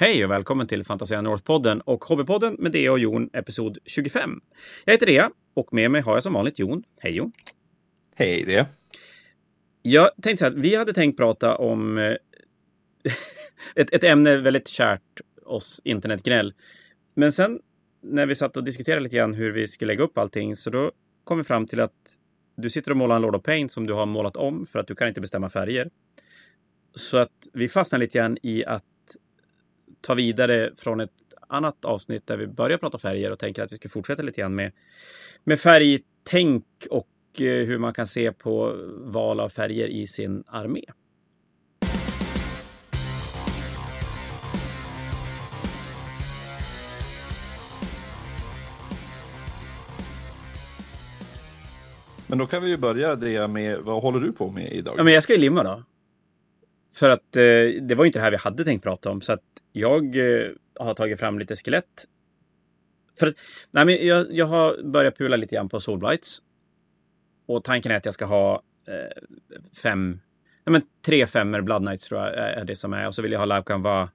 Hej och välkommen till Fantasia North-podden och Hobbypodden med Dea och Jon, episod 25. Jag heter Dea och med mig har jag som vanligt Jon. Hej Jon! Hej Dea! Jag tänkte så här, vi hade tänkt prata om eh, ett, ett ämne väldigt kärt oss internetgnäll. Men sen när vi satt och diskuterade lite grann hur vi skulle lägga upp allting så då kom vi fram till att du sitter och målar en Lord of Paint som du har målat om för att du kan inte bestämma färger. Så att vi fastnar lite grann i att ta vidare från ett annat avsnitt där vi börjar prata färger och tänker att vi ska fortsätta lite grann med, med färgtänk och eh, hur man kan se på val av färger i sin armé. Men då kan vi ju börja det med, vad håller du på med idag? Ja, men jag ska ju limma då. För att eh, det var inte det här vi hade tänkt prata om. Så att jag eh, har tagit fram lite skelett. För att, nej, men jag, jag har börjat pula lite grann på Solblights. Och tanken är att jag ska ha eh, fem, nej, men tre femmer Blood Knights tror jag är det som är. Och så vill jag ha Live Canva.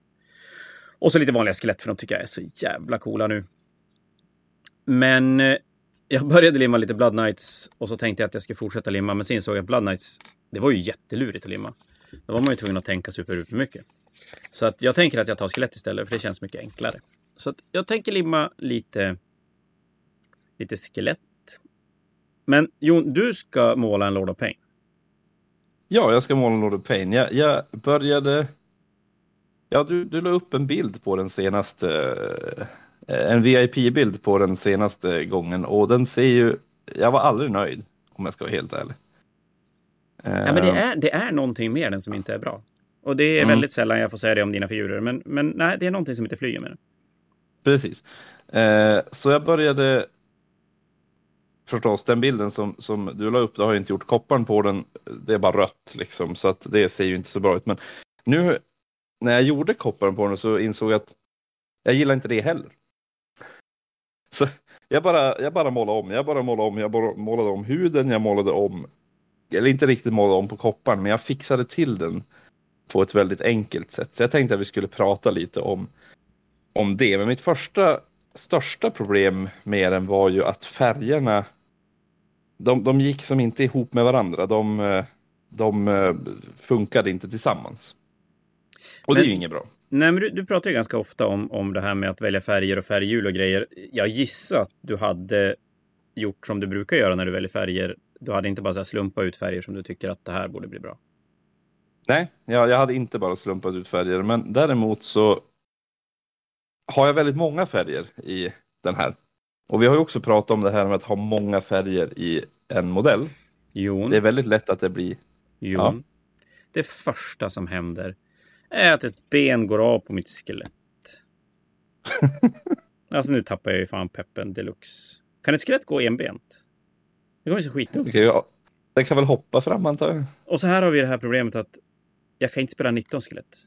Och så lite vanliga skelett för de tycker jag är så jävla coola nu. Men eh, jag började limma lite Blood Knights och så tänkte jag att jag skulle fortsätta limma. Men sen såg jag att Blood Knights, det var ju jättelurigt att limma. Då var man ju tvungen att tänka super, super mycket. Så att jag tänker att jag tar skelett istället, för det känns mycket enklare. Så att jag tänker limma lite, lite skelett. Men Jon, du ska måla en Lord of Pain. Ja, jag ska måla en Lord of Pain. Jag, jag började... Ja, du, du la upp en bild på den senaste... Eh, en VIP-bild på den senaste gången och den ser ju... Jag var aldrig nöjd, om jag ska vara helt ärlig. Ja, men det är, det är någonting med den som inte är bra. Och det är Mm. väldigt sällan jag får säga det om dina figurer. Men, men nej, det är någonting som inte flyger med den. Precis. Eh, så jag började förstås den bilden som, som du la upp, det har jag inte gjort kopparn på den. Det är bara rött liksom så att det ser ju inte så bra ut. Men nu när jag gjorde kopparn på den så insåg jag att jag gillar inte det heller. Så jag bara, jag bara målade om, jag bara målade om, jag bara målade om huden, jag målade om, eller inte riktigt målade om på kopparn, men jag fixade till den på ett väldigt enkelt sätt. Så jag tänkte att vi skulle prata lite om, om det. Men mitt första största problem med den var ju att färgerna de, de gick som inte ihop med varandra. De, de eh, funkade inte tillsammans. Och det är Men- ju inget bra. Nej, men du, du pratar ju ganska ofta om, om det här med att välja färger och färghjul och grejer. Jag gissar att du hade gjort som du brukar göra när du väljer färger. Du hade inte bara så här slumpa ut färger som du tycker att det här borde bli bra. Nej, jag, jag hade inte bara slumpat ut färger, men däremot så har jag väldigt många färger i den här. Och vi har ju också pratat om det här med att ha många färger i en modell. Jon, Det är väldigt lätt att det blir Jon. Det första som händer är att ett ben går av på mitt skelett. alltså nu tappar jag ju fan peppen deluxe. Kan ett skelett gå enbent? Det kommer ju se skitdumt. Okej, ja, den kan väl hoppa fram antar jag. Och så här har vi det här problemet att jag kan inte spela 19 skelett.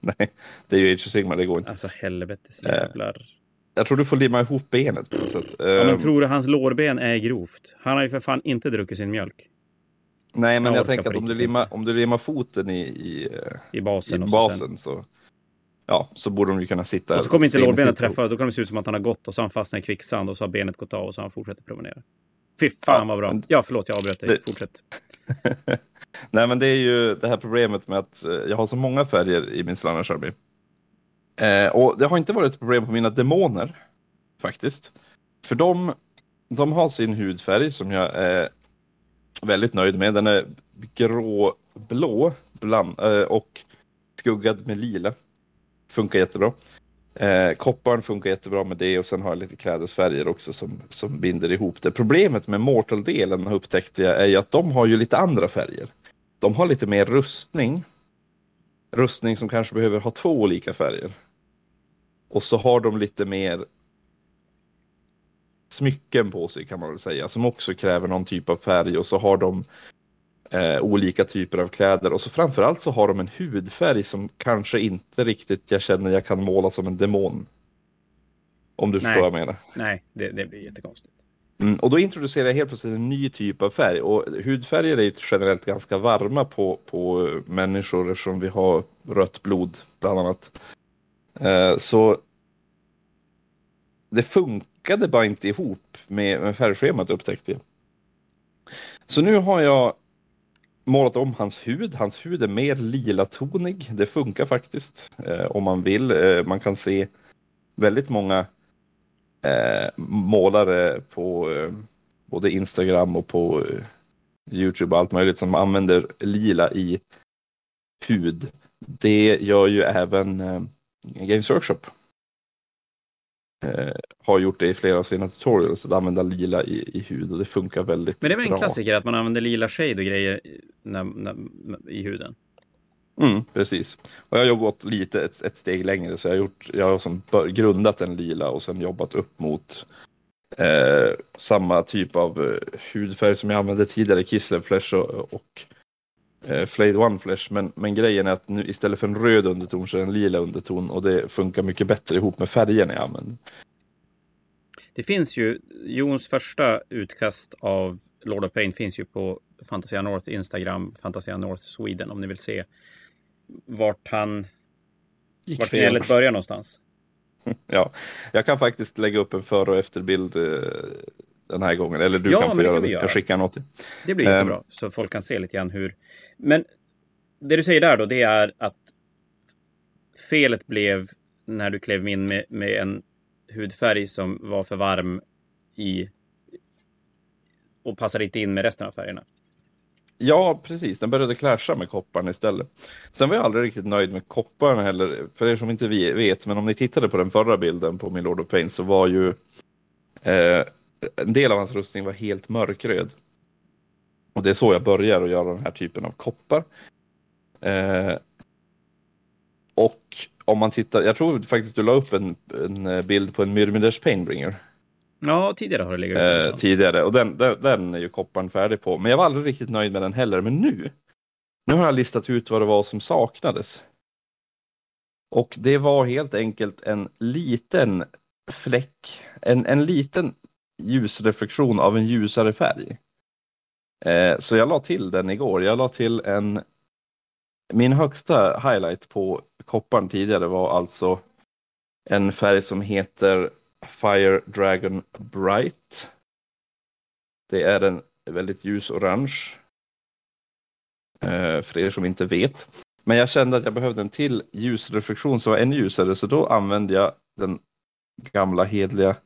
Nej, det är ju Age of Sigmar, det går inte. Alltså helvetes Eh, jävlar. Jag tror du får limma ihop benet på något sätt. Ja, men Ehm, tror du hans lårben är grovt? Han har ju för fan inte druckit sin mjölk Nej, men jag jag, tänker att om du, limmar, om du limmar foten i, i, eh, i i basen. och, så sen, basen så, ja, så borde de ju kunna sitta. och så kommer inte lårbenet träffa. Då kommer det se ut som att han har gått och så har han fastnat i kvicksand och så har benet gått av och så har han fortsätter promenera. Fy fan Ja, vad bra. Ja, förlåt, jag avbröt dig. Det- Fortsätt. Nej, men det är ju det här problemet med att eh, jag har så många färger i min Slanners Army. Eh, och det har inte varit ett problem på mina demoner faktiskt. För de, de har sin hudfärg som jag är väldigt nöjd med. Den är gråblå bland, eh, och skuggad med lila. Funkar jättebra. Eh, kopparn funkar jättebra med det och sen har jag lite klädesfärger också som, som binder ihop det. Problemet med Mortal-delen upptäckte jag är ju att de har ju lite andra färger. De har lite mer rustning. Rustning som kanske behöver ha två olika färger. Och så har de lite mer smycken på sig kan man väl säga som också kräver någon typ av färg och så har de eh, olika typer av kläder och så framförallt så har de en hudfärg som kanske inte riktigt jag känner jag kan måla som en demon. Om du Nej. förstår vad jag menar. Nej, det, det blir jättekonstigt. Mm, och då introducerar jag helt plötsligt en ny typ av färg och hudfärger är ju generellt ganska varma på, på människor eftersom vi har rött blod bland annat. Eh, så det funkade bara inte ihop med, med färgschemat upptäckte jag. Så nu har jag målat om hans hud. Hans hud är mer lila tonig. Det funkar faktiskt eh, om man vill. Eh, man kan se väldigt många eh, målare på eh, både Instagram och på eh, Youtube och allt möjligt som använder lila i hud. Det gör ju även eh, Games Workshop. Eh, har gjort det i flera av sina tutorials, att använda lila i, i hud och det funkar väldigt bra. Men det är väl en bra. klassiker att man använder lila shade och grejer när, när, i huden? Mm, precis. Och jag har gått lite ett, ett steg längre så jag har, gjort, jag har som grundat en lila och sen jobbat upp mot eh, samma typ av eh, hudfärg som jag använde tidigare, Kislev Flesh och, och eh, Flayed One Flesh. Men, men grejen är att nu istället för en röd underton så är det en lila underton och det funkar mycket bättre ihop med färgerna jag använder. Det finns ju, Jons första utkast av Lord of Pain finns ju på Fantasia North Instagram, Fantasia North Sweden om ni vill se vart han, Gick vart fel. gnället börjar någonstans. Ja, jag kan faktiskt lägga upp en före och efterbild eh, den här gången. Eller du Ja, kan få göra det. göra. Jag skickar något. Det blir jättebra, så folk kan se lite grann hur... Men det du säger där då, det är att felet blev när du klev in med, med en hudfärg som var för varm i och passade inte in med resten av färgerna. Ja, precis. Den började clasha med kopparn istället. Sen var jag aldrig riktigt nöjd med kopparn heller. För er som inte vet, men om ni tittade på den förra bilden på min Lord of Pain så var ju eh, en del av hans rustning var helt mörkröd. Och det är så jag börjar att göra den här typen av koppar. Eh, och om man tittar, jag tror faktiskt du la upp en, en bild på en Myrmiders Painbringer Ja, tidigare har det legat eh. Eh, tidigare och den, den, den är ju kopparn färdig på. Men jag var aldrig riktigt nöjd med den heller. Men nu, nu har jag listat ut vad det var som saknades. Och det var helt enkelt en liten fläck, en, en liten ljusreflektion av en ljusare färg. Eh, så jag la till den igår. Jag la till en min högsta highlight på kopparn tidigare var alltså en färg som heter Fire Dragon Bright. Det är en väldigt ljus orange. Eh, för er som inte vet. Men jag kände att jag behövde en till ljusreflektion som var ännu ljusare så då använde jag den gamla hedliga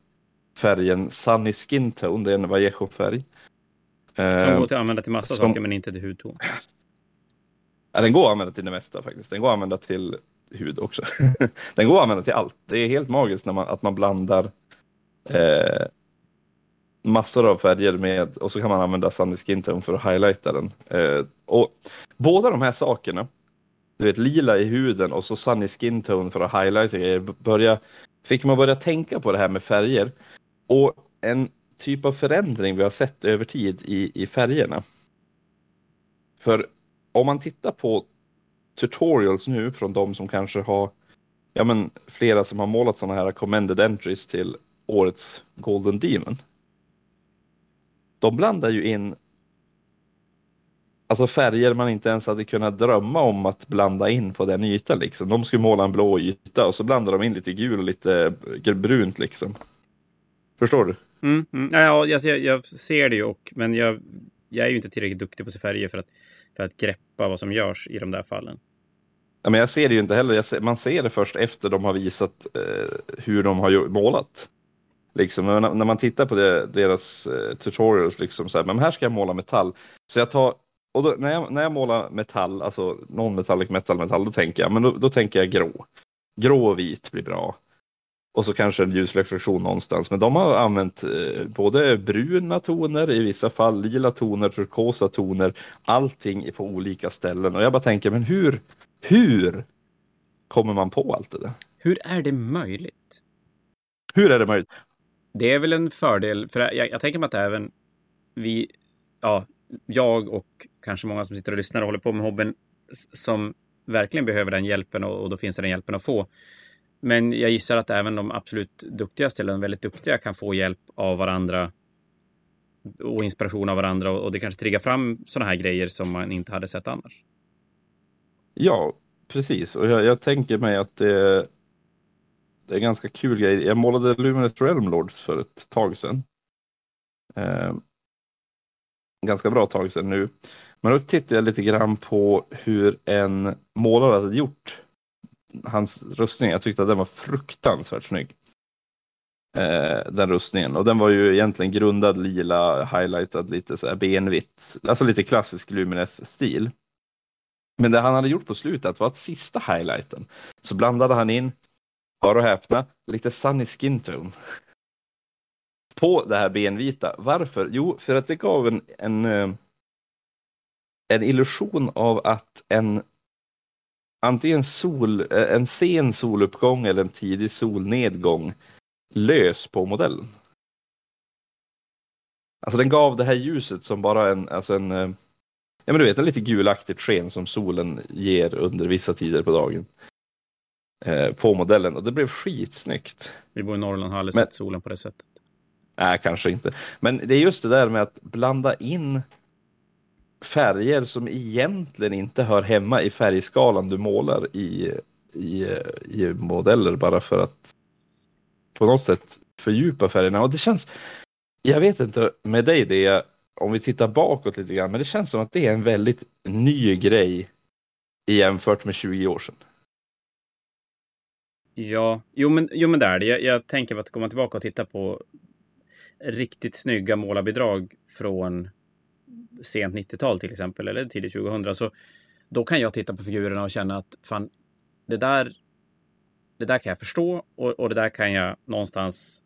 färgen Sunny Skin Tone. Det är en Vallejo-färg. Som Eh, går till att använda till massa som- saker men inte till hudton. Ja, den går att använda till det mesta faktiskt. Den går att använda till hud också. den går att använda till allt. Det är helt magiskt när man, att man blandar eh, massor av färger med och så kan man använda Sunny Skin Tone för att highlighta den. Eh, och båda de här sakerna, du vet lila i huden och så Sunny Skin Tone för att highlighta grejer, börja, fick man börja tänka på det här med färger. Och en typ av förändring vi har sett över tid i, i färgerna. För om man tittar på tutorials nu från de som kanske har, ja men flera som har målat sådana här commended entries till årets Golden Demon. De blandar ju in Alltså färger man inte ens hade kunnat drömma om att blanda in på den ytan liksom. De skulle måla en blå yta och så blandar de in lite gul och lite brunt liksom. Förstår du? Mm, mm. Ja, jag, jag, jag ser det ju, och, men jag, jag är ju inte tillräckligt duktig på färger för att, för att greppa vad som görs i de där fallen. Ja, men jag ser det ju inte heller. Ser, man ser det först efter de har visat eh, hur de har målat. Liksom, när, när man tittar på det, deras eh, tutorials, liksom, så här, men här ska jag måla metall. Så jag tar, och då, när, jag, när jag målar metall, alltså non-metallic metal, metall, då tänker jag, men då, då tänker jag grå. Grå och vit blir bra. Och så kanske en ljusreflektion någonstans. Men de har använt eh, både bruna toner, i vissa fall lila toner, turkosa toner, allting på olika ställen. Och jag bara tänker, men hur, hur kommer man på allt det där? Hur är det möjligt? Hur är det möjligt? Det är väl en fördel, för jag, jag tänker mig att även vi, ja, jag och kanske många som sitter och lyssnar och håller på med hobben som verkligen behöver den hjälpen och, och då finns det den hjälpen att få. Men jag gissar att även de absolut duktigaste eller de väldigt duktiga kan få hjälp av varandra och inspiration av varandra och, det kanske triggar fram sådana här grejer som man inte hade sett annars. Ja, precis. Och jag, jag tänker mig att det, Det är en ganska kul grej. Jag målade Luminous Realm Lords för ett tag sedan. Eh, ganska bra tag sedan nu. Men då tittade jag lite grann på hur en målare hade gjort hans rustning. Jag tyckte att den var fruktansvärt snygg. Eh, den rustningen och den var ju egentligen grundad lila, highlightad lite så här benvitt, alltså lite klassisk Lumineth-stil. Men det han hade gjort på slutet var att sista highlighten så blandade han in, bara och häpna, lite sunny skin tone. På det här benvita. Varför? Jo, för att det gav en, en, eh, en illusion av att en antingen sol, eh, en sen soluppgång eller en tidig solnedgång lös på modellen. Alltså den gav det här ljuset som bara en, alltså en, eh, ja men du vet en lite gulaktigt sken som solen ger under vissa tider på dagen. Eh, på modellen och det blev skitsnyggt. Vi bor i Norrland har aldrig men, sett solen på det sättet. Nej, kanske inte. Men det är just det där med att blanda in färger som egentligen inte hör hemma i färgskalan du målar i, i, i modeller bara för att på något sätt fördjupa färgerna. Och det känns, jag vet inte med dig det, om vi tittar bakåt lite grann, men det känns som att det är en väldigt ny grej jämfört med 20 år sedan. Ja, jo men, jo, men det är det. Jag, jag tänker att komma tillbaka och titta på riktigt snygga målarbidrag från sent 90-tal till exempel, eller tidigt 2000, så då kan jag titta på figurerna och känna att fan, det där, det där kan jag förstå och, och det där kan jag någonstans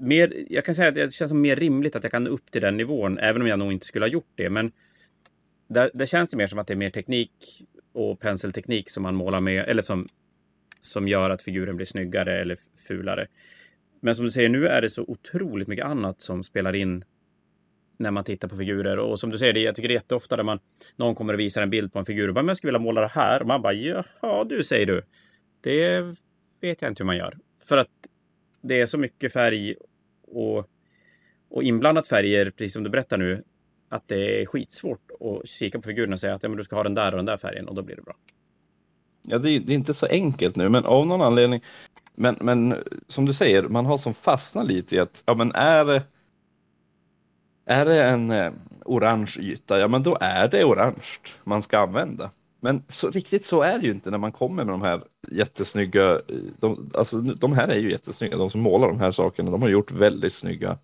mer, jag kan säga att det känns som mer rimligt att jag kan upp till den nivån, även om jag nog inte skulle ha gjort det. Men där, där känns det mer som att det är mer teknik och penselteknik som man målar med, eller som, som gör att figuren blir snyggare eller fulare. Men som du säger, nu är det så otroligt mycket annat som spelar in när man tittar på figurer. Och som du säger, jag tycker det är jätteofta där man, någon kommer och visar en bild på en figur och bara, men jag skulle vilja måla det här. Och man bara, jaha du säger du. Det vet jag inte hur man gör. För att det är så mycket färg och, och inblandat färger, precis som du berättar nu, att det är skitsvårt att kika på figurerna och säga att ja, men du ska ha den där och den där färgen och då blir det bra. Ja, det är, det är inte så enkelt nu, men av någon anledning. Men, men som du säger, man har som fastnat lite i att ja, men är det är det en eh, orange yta, ja men då är det orange man ska använda. Men så, riktigt så är det ju inte när man kommer med de här jättesnygga, eh, de, alltså de här är ju jättesnygga, de som målar de här sakerna, de har gjort väldigt snygga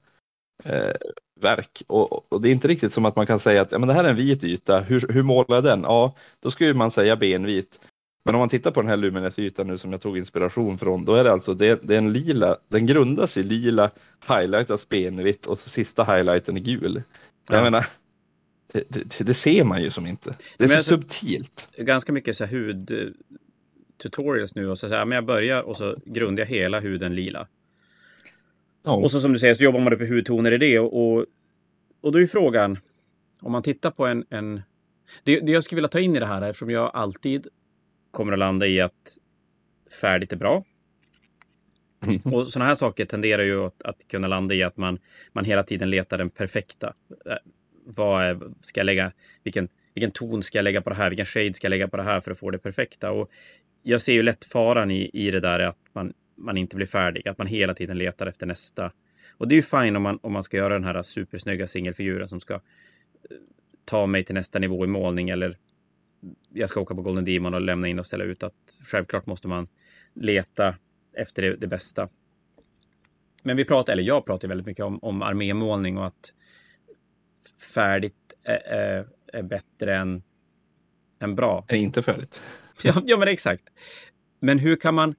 eh, verk. Och, och, det är inte riktigt som att man kan säga att ja, men det här är en vit yta, hur, hur målar jag den? Ja, då skulle man säga benvit. Men om man tittar på den här Lumineth-ytan nu som jag tog inspiration från, då är det alltså det, det är en lila, den grundas i lila, highlightas benvitt och så sista highlighten är gul. Ja. Jag menar, det, det, ser man ju som inte. Det är så alltså, subtilt. Ganska mycket så här hud tutorials nu och så säger men jag börjar och så grundar jag hela huden lila. Ja. Och så som du säger så jobbar man upp i hudtoner i det och, och, och då är frågan om man tittar på en, en det, det jag skulle vilja ta in i det här, eftersom jag alltid kommer att landa i att färdigt är bra. Mm. Och sådana här saker tenderar ju att, att, kunna landa i att man, man hela tiden letar den perfekta. Eh, vad är, ska jag lägga, vilken, vilken ton ska jag lägga på det här? Vilken shade ska jag lägga på det här för att få det perfekta? Och jag ser ju lätt faran i, i det där att man, man inte blir färdig, att man hela tiden letar efter nästa. Och det är ju fine om man, om man ska göra den här supersnygga singelfiguren som ska eh, ta mig till nästa nivå i målning eller jag ska åka på Golden Demon och lämna in och ställa ut att självklart måste man leta efter det, det bästa. Men vi pratar, eller jag pratar väldigt mycket om, om armémålning och att färdigt är, är, bättre än, än bra. Är inte färdigt. ja, ja, men exakt. Men hur kan man...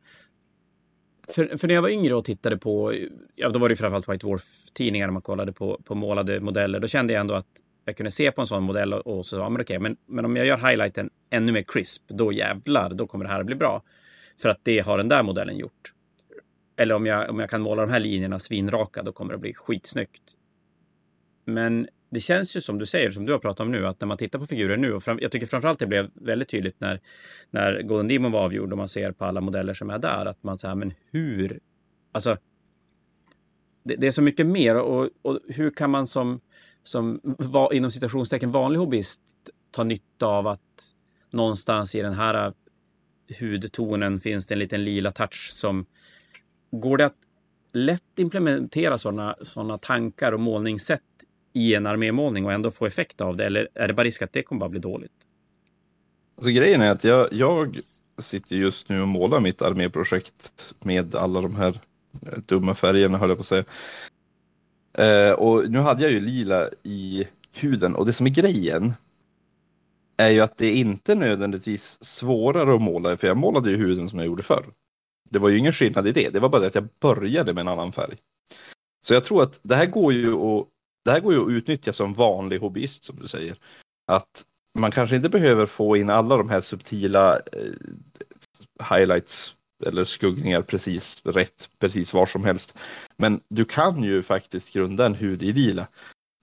För, för, när jag var yngre och tittade på, ja då var det framförallt White Dwarf-tidningar man kollade på, på målade modeller. Då kände jag ändå att jag kunde se på en sån modell och, och så, ja men okej, men, men om jag gör highlighten ännu mer crisp, då jävlar, då kommer det här att bli bra. För att det har den där modellen gjort. Eller om jag, om jag kan måla de här linjerna svinraka, då kommer det att bli skitsnyggt. Men det känns ju som du säger, som du har pratat om nu, att när man tittar på figurer nu, och fram, jag tycker framförallt det blev väldigt tydligt när, när Golden Demon var avgjord och man ser på alla modeller som är där, att man säger, men hur? Alltså, det, det, är så mycket mer och, och hur kan man som som var, inom citationstecken vanlig hobbyist tar nytta av att någonstans i den här hudtonen finns det en liten lila touch som... Går det att lätt implementera sådana såna tankar och målningssätt i en armémålning och ändå få effekt av det? Eller är det bara risk att det kommer bara bli dåligt? Alltså, grejen är att jag, jag sitter just nu och målar mitt arméprojekt med alla de här dumma färgerna höll jag på att säga. Eh, och nu hade jag ju lila i huden och det som är grejen är ju att det är inte nödvändigtvis svårare att måla, för jag målade ju huden som jag gjorde förr. Det var ju ingen skillnad i det, det var bara det att jag började med en annan färg. Så jag tror att det här går ju att, det här går ju att utnyttja som vanlig hobbyist som du säger. Att man kanske inte behöver få in alla de här subtila eh, highlights eller skuggningar precis rätt, precis var som helst. Men du kan ju faktiskt grunda en hud i lila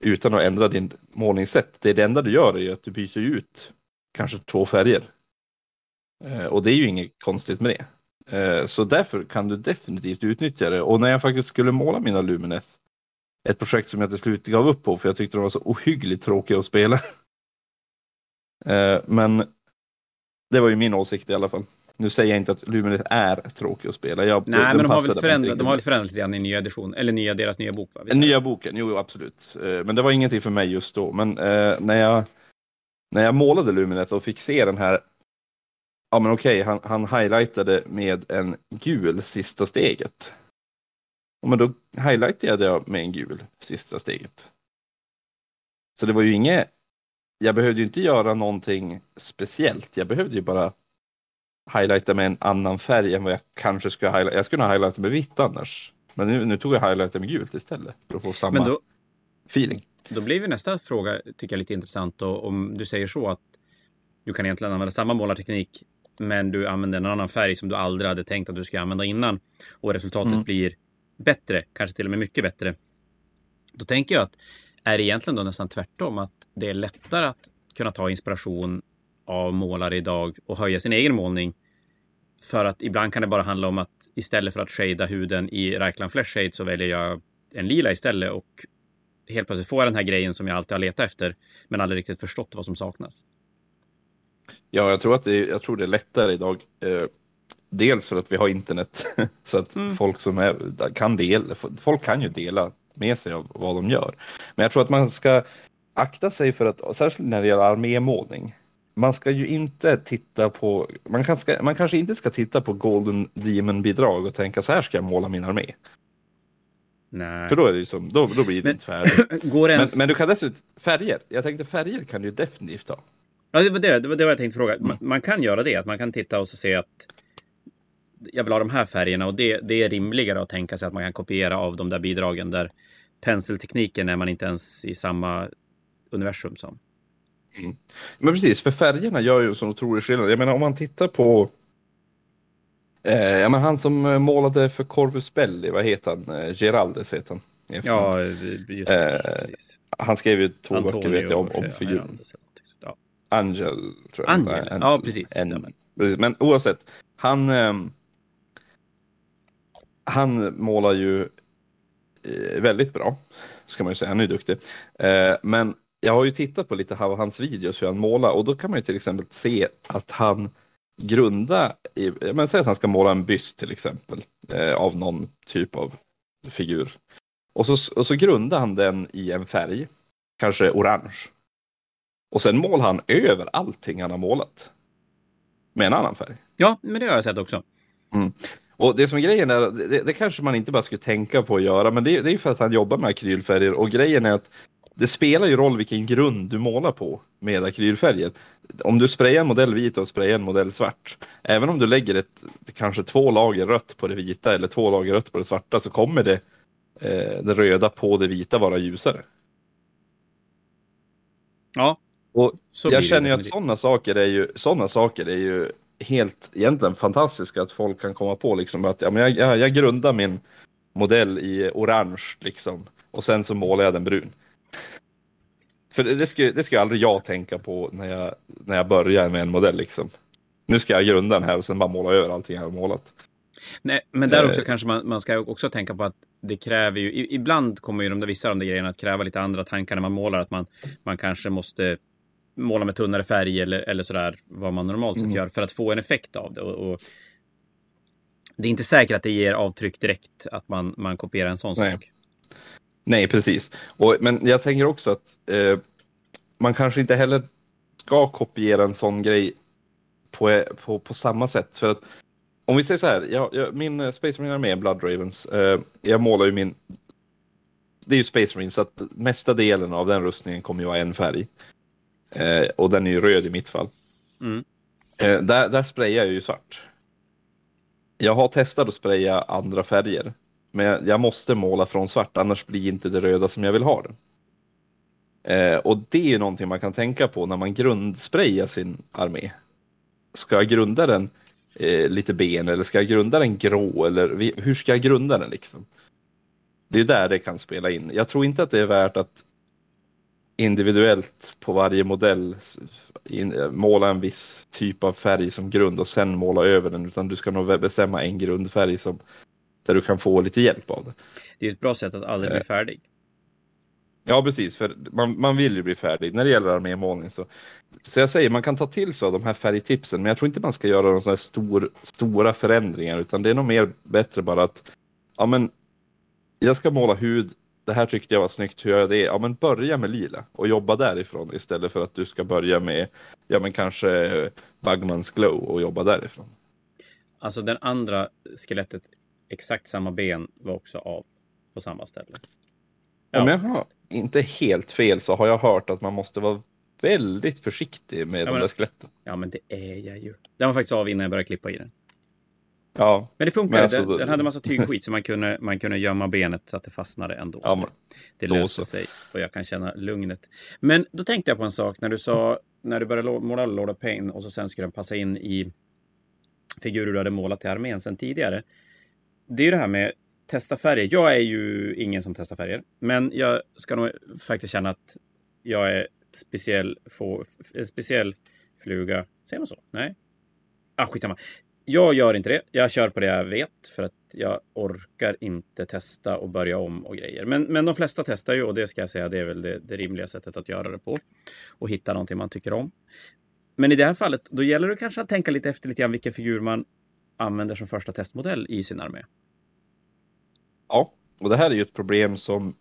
utan att ändra din målningssätt. Det, det enda du gör är att du byter ut kanske två färger. Eh, och det är ju inget konstigt med det. Eh, så därför kan du definitivt utnyttja det. Och när jag faktiskt skulle måla mina Lumineth, ett projekt som jag till slut gav upp på för jag tyckte de var så ohyggligt tråkiga att spela. Eh, men det var ju min åsikt i alla fall. Nu säger jag inte att Lumineth är tråkig att spela. Jag, Nej, men de har, väl förändrat, de har väl förändrat lite grann i nya edition, eller nya, deras nya bok? Va? Visst nya boken, jo absolut. Eh, men det var ingenting för mig just då. Men eh, när, jag, när jag målade Lumineth och fick se den här Ja men okej, han, han highlightade med en gul sista steget. Ja, men då highlightade jag med en gul sista steget. Så det var ju inget, jag behövde ju inte göra någonting speciellt. Jag behövde ju bara highlighta med en annan färg än vad jag kanske skulle highlighta. Jag skulle ha highlightat med vitt annars. Men nu, nu tog jag highlighta med gult istället för att få samma då, feeling. Då blir vi nästa fråga, tycker jag, lite intressant. Och om du säger så att du kan egentligen använda samma målarteknik men du använder en annan färg som du aldrig hade tänkt att du skulle använda innan och resultatet mm. blir bättre, kanske till och med mycket bättre. Då tänker jag att är det egentligen då nästan tvärtom att det är lättare att kunna ta inspiration av målare idag och höja sin egen målning. För att ibland kan det bara handla om att istället för att shada huden i Reichland Flash Shade så väljer jag en lila istället och helt plötsligt får jag den här grejen som jag alltid har letat efter men aldrig riktigt förstått vad som saknas. Ja, jag tror att det är, jag tror det är lättare idag. Eh, dels för att vi har internet så att mm. folk som är, kan dela, folk kan ju dela med sig av vad de gör. Men jag tror att man ska akta sig för att, särskilt när det gäller armémålning, man ska ju inte titta på, man, kan, ska, man kanske inte ska titta på Golden Demon-bidrag och tänka så här ska jag måla min armé. Nej. För då är det ju som, då, då blir det men, inte färdigt. ens... men, men, du kan dessutom, färger, jag tänkte färger kan du definitivt ha. Ja, det var det, det, var det jag tänkte fråga. Man, man, kan göra det, att man kan titta och se att jag vill ha de här färgerna och det, det är rimligare att tänka sig att man kan kopiera av de där bidragen där penseltekniken är man inte ens i samma universum som. Mm. Men precis, för färgerna gör ju en sån otrolig skillnad. Jag menar om man tittar på eh, ja, men han som målade för Corvus Belli, vad heter han? Eh, Geraldes heter han. Ja, just det, eh, Han skrev ju två Antonio böcker vet jag, om, om figuren. Ja. Angel, tror jag. Angel, Angel. ja precis. En, men oavsett, han, eh, han målar ju eh, väldigt bra, ska man ju säga. Han är ju duktig. Eh, men jag har ju tittat på lite av hans videos hur han målar och då kan man ju till exempel se att han grundar, i, men säg att han ska måla en byst till exempel eh, av någon typ av figur. Och så, och så grundar han den i en färg, kanske orange. Och sen målar han över allting han har målat. Med en annan färg. Ja, men det har jag sett också. Mm. Och det som är grejen är, det, det, kanske man inte bara skulle tänka på att göra, men det, det är för att han jobbar med akrylfärger och grejen är att det spelar ju roll vilken grund du målar på med akrylfärger. Om du sprayar en modell vit och sprayar en modell svart, även om du lägger ett, kanske två lager rött på det vita eller två lager rött på det svarta så kommer det, eh, det röda på det vita vara ljusare. Ja, och jag känner ju att sådana saker är ju, sådana saker är ju helt egentligen fantastiska att folk kan komma på liksom att ja, men jag, jag, jag grundar min modell i orange liksom och sen så målar jag den brun. För det, det, skulle, det skulle aldrig jag tänka på när jag, när jag börjar med en modell. Liksom. Nu ska jag grunda den här och sen bara måla över allting jag har målat. Nej, men där också eh. kanske man, man ska också tänka på att det kräver ju, ibland kommer ju de där, vissa av de där grejerna att kräva lite andra tankar när man målar. Att man, man kanske måste måla med tunnare färg eller, eller sådär, vad man normalt sett Mm. gör, för att få en effekt av det. Och, och det är inte säkert att det ger avtryck direkt, att man, man kopierar en sån Nej. sak. Nej, precis. Och, men jag tänker också att eh, man kanske inte heller ska kopiera en sån grej på, på, på samma sätt. För att om vi säger så här, jag, jag, min eh, Space Marine armé, Blood Ravens, eh, jag målar ju min... Det är ju Space Marine så att mesta delen av den rustningen kommer ju vara en färg. Eh, och den är ju röd i mitt fall. Mm. Eh, där, där sprayar jag ju svart. Jag har testat att spraya andra färger. Men jag, jag måste måla från svart, annars blir inte det röda som jag vill ha det. Eh, och det är ju någonting man kan tänka på när man grundsprayar sin armé. Ska jag grunda den eh, lite ben eller ska jag grunda den grå eller vi- hur ska jag grunda den liksom? Det är där det kan spela in. Jag tror inte att det är värt att individuellt på varje modell in, eh, måla en viss typ av färg som grund och sen måla över den utan du ska nog bestämma en grundfärg som där du kan få lite hjälp av det. Det är ett bra sätt att aldrig Eh. bli färdig. Ja, precis, för man, man vill ju bli färdig när det gäller armémålning. Så, så jag säger, man kan ta till sig av de här färgtipsen, men jag tror inte man ska göra några stor, stora förändringar, utan det är nog mer bättre bara att, ja men, jag ska måla hud, det här tyckte jag var snyggt, hur gör jag det? Ja men börja med lila och jobba därifrån istället för att du ska börja med, ja men kanske eh, Bagmans glow och jobba därifrån. Alltså den andra skelettet, exakt samma ben, var också av på samma ställe. Ja. Om jag har inte helt fel så har jag hört att man måste vara väldigt försiktig med de men- där skeletten. Ja, men det är jag ju. Den var faktiskt av innan jag började klippa i den. Ja, Men det funkar. Men alltså, den, den hade massa tygskit så man kunde, man kunde gömma benet så att det fastnade ändå. Ja, men det löste så. sig och jag kan känna lugnet. Men då tänkte jag på en sak när du sa, när du började måla Lord of Pain och så sen skulle den passa in i figurer du hade målat i armén sen tidigare. Det är ju det här med testa färger. Jag är ju ingen som testar färger, men jag ska nog faktiskt känna att jag är speciell, få, en speciell fluga. Säger man så? Nej? Ah, skitsamma. Jag gör inte det. Jag kör på det jag vet för att jag orkar inte testa och börja om och grejer. Men, men de flesta testar ju och det ska jag säga, det är väl det, det rimliga sättet att göra det på. Och hitta någonting man tycker om. Men i det här fallet, då gäller det kanske att tänka lite efter lite grann vilken figur man använder som första testmodell i sin armé. Ja, och det här är ju ett problem som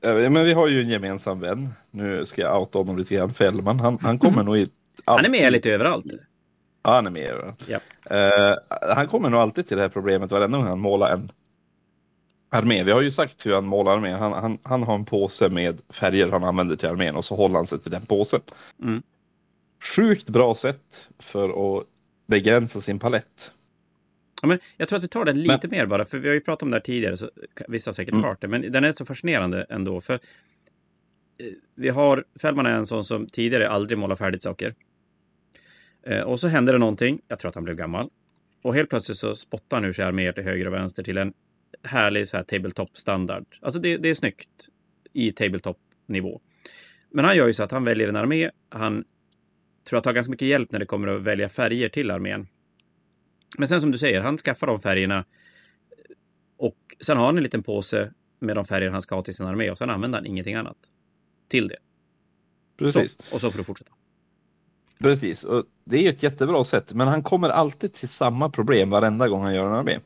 Eh, Men vi har ju en gemensam vän. Nu ska jag outa honom lite grann. Fällman. Han, han kommer nog i... Han är med lite överallt. Ja, han är med. ja. Ja. Eh, han kommer nog alltid till det här problemet varenda gång han målar en armé. Vi har ju sagt hur han målar armén. Han, han, han har en påse med färger han använder till armén och så håller han sig till den påsen. Mm. Sjukt bra sätt för att begränsa sin palett. Ja, men jag tror att vi tar den lite mer bara, för vi har ju pratat om det här tidigare, så vissa har säkert Mm. hört det, men den är så fascinerande ändå. För eh, vi har, Fällman är en sån som tidigare aldrig målar färdigt saker. Eh, och så hände det någonting, jag tror att han blev gammal. Och helt plötsligt så spottar han ur sig arméer till höger och vänster till en härlig så här tabletop-standard. Alltså det, det är snyggt i tabletop-nivå. Men han gör ju så att han väljer en armé, han tror att har ganska mycket hjälp när det kommer att välja färger till armén. Men sen som du säger, han skaffar de färgerna och sen har han en liten påse med de färger han ska ha till sin armé och sen använder han ingenting annat till det. Precis. Så, och så får du fortsätta. Precis, och det är ju ett jättebra sätt, men han kommer alltid till samma problem varenda gång han gör en armé.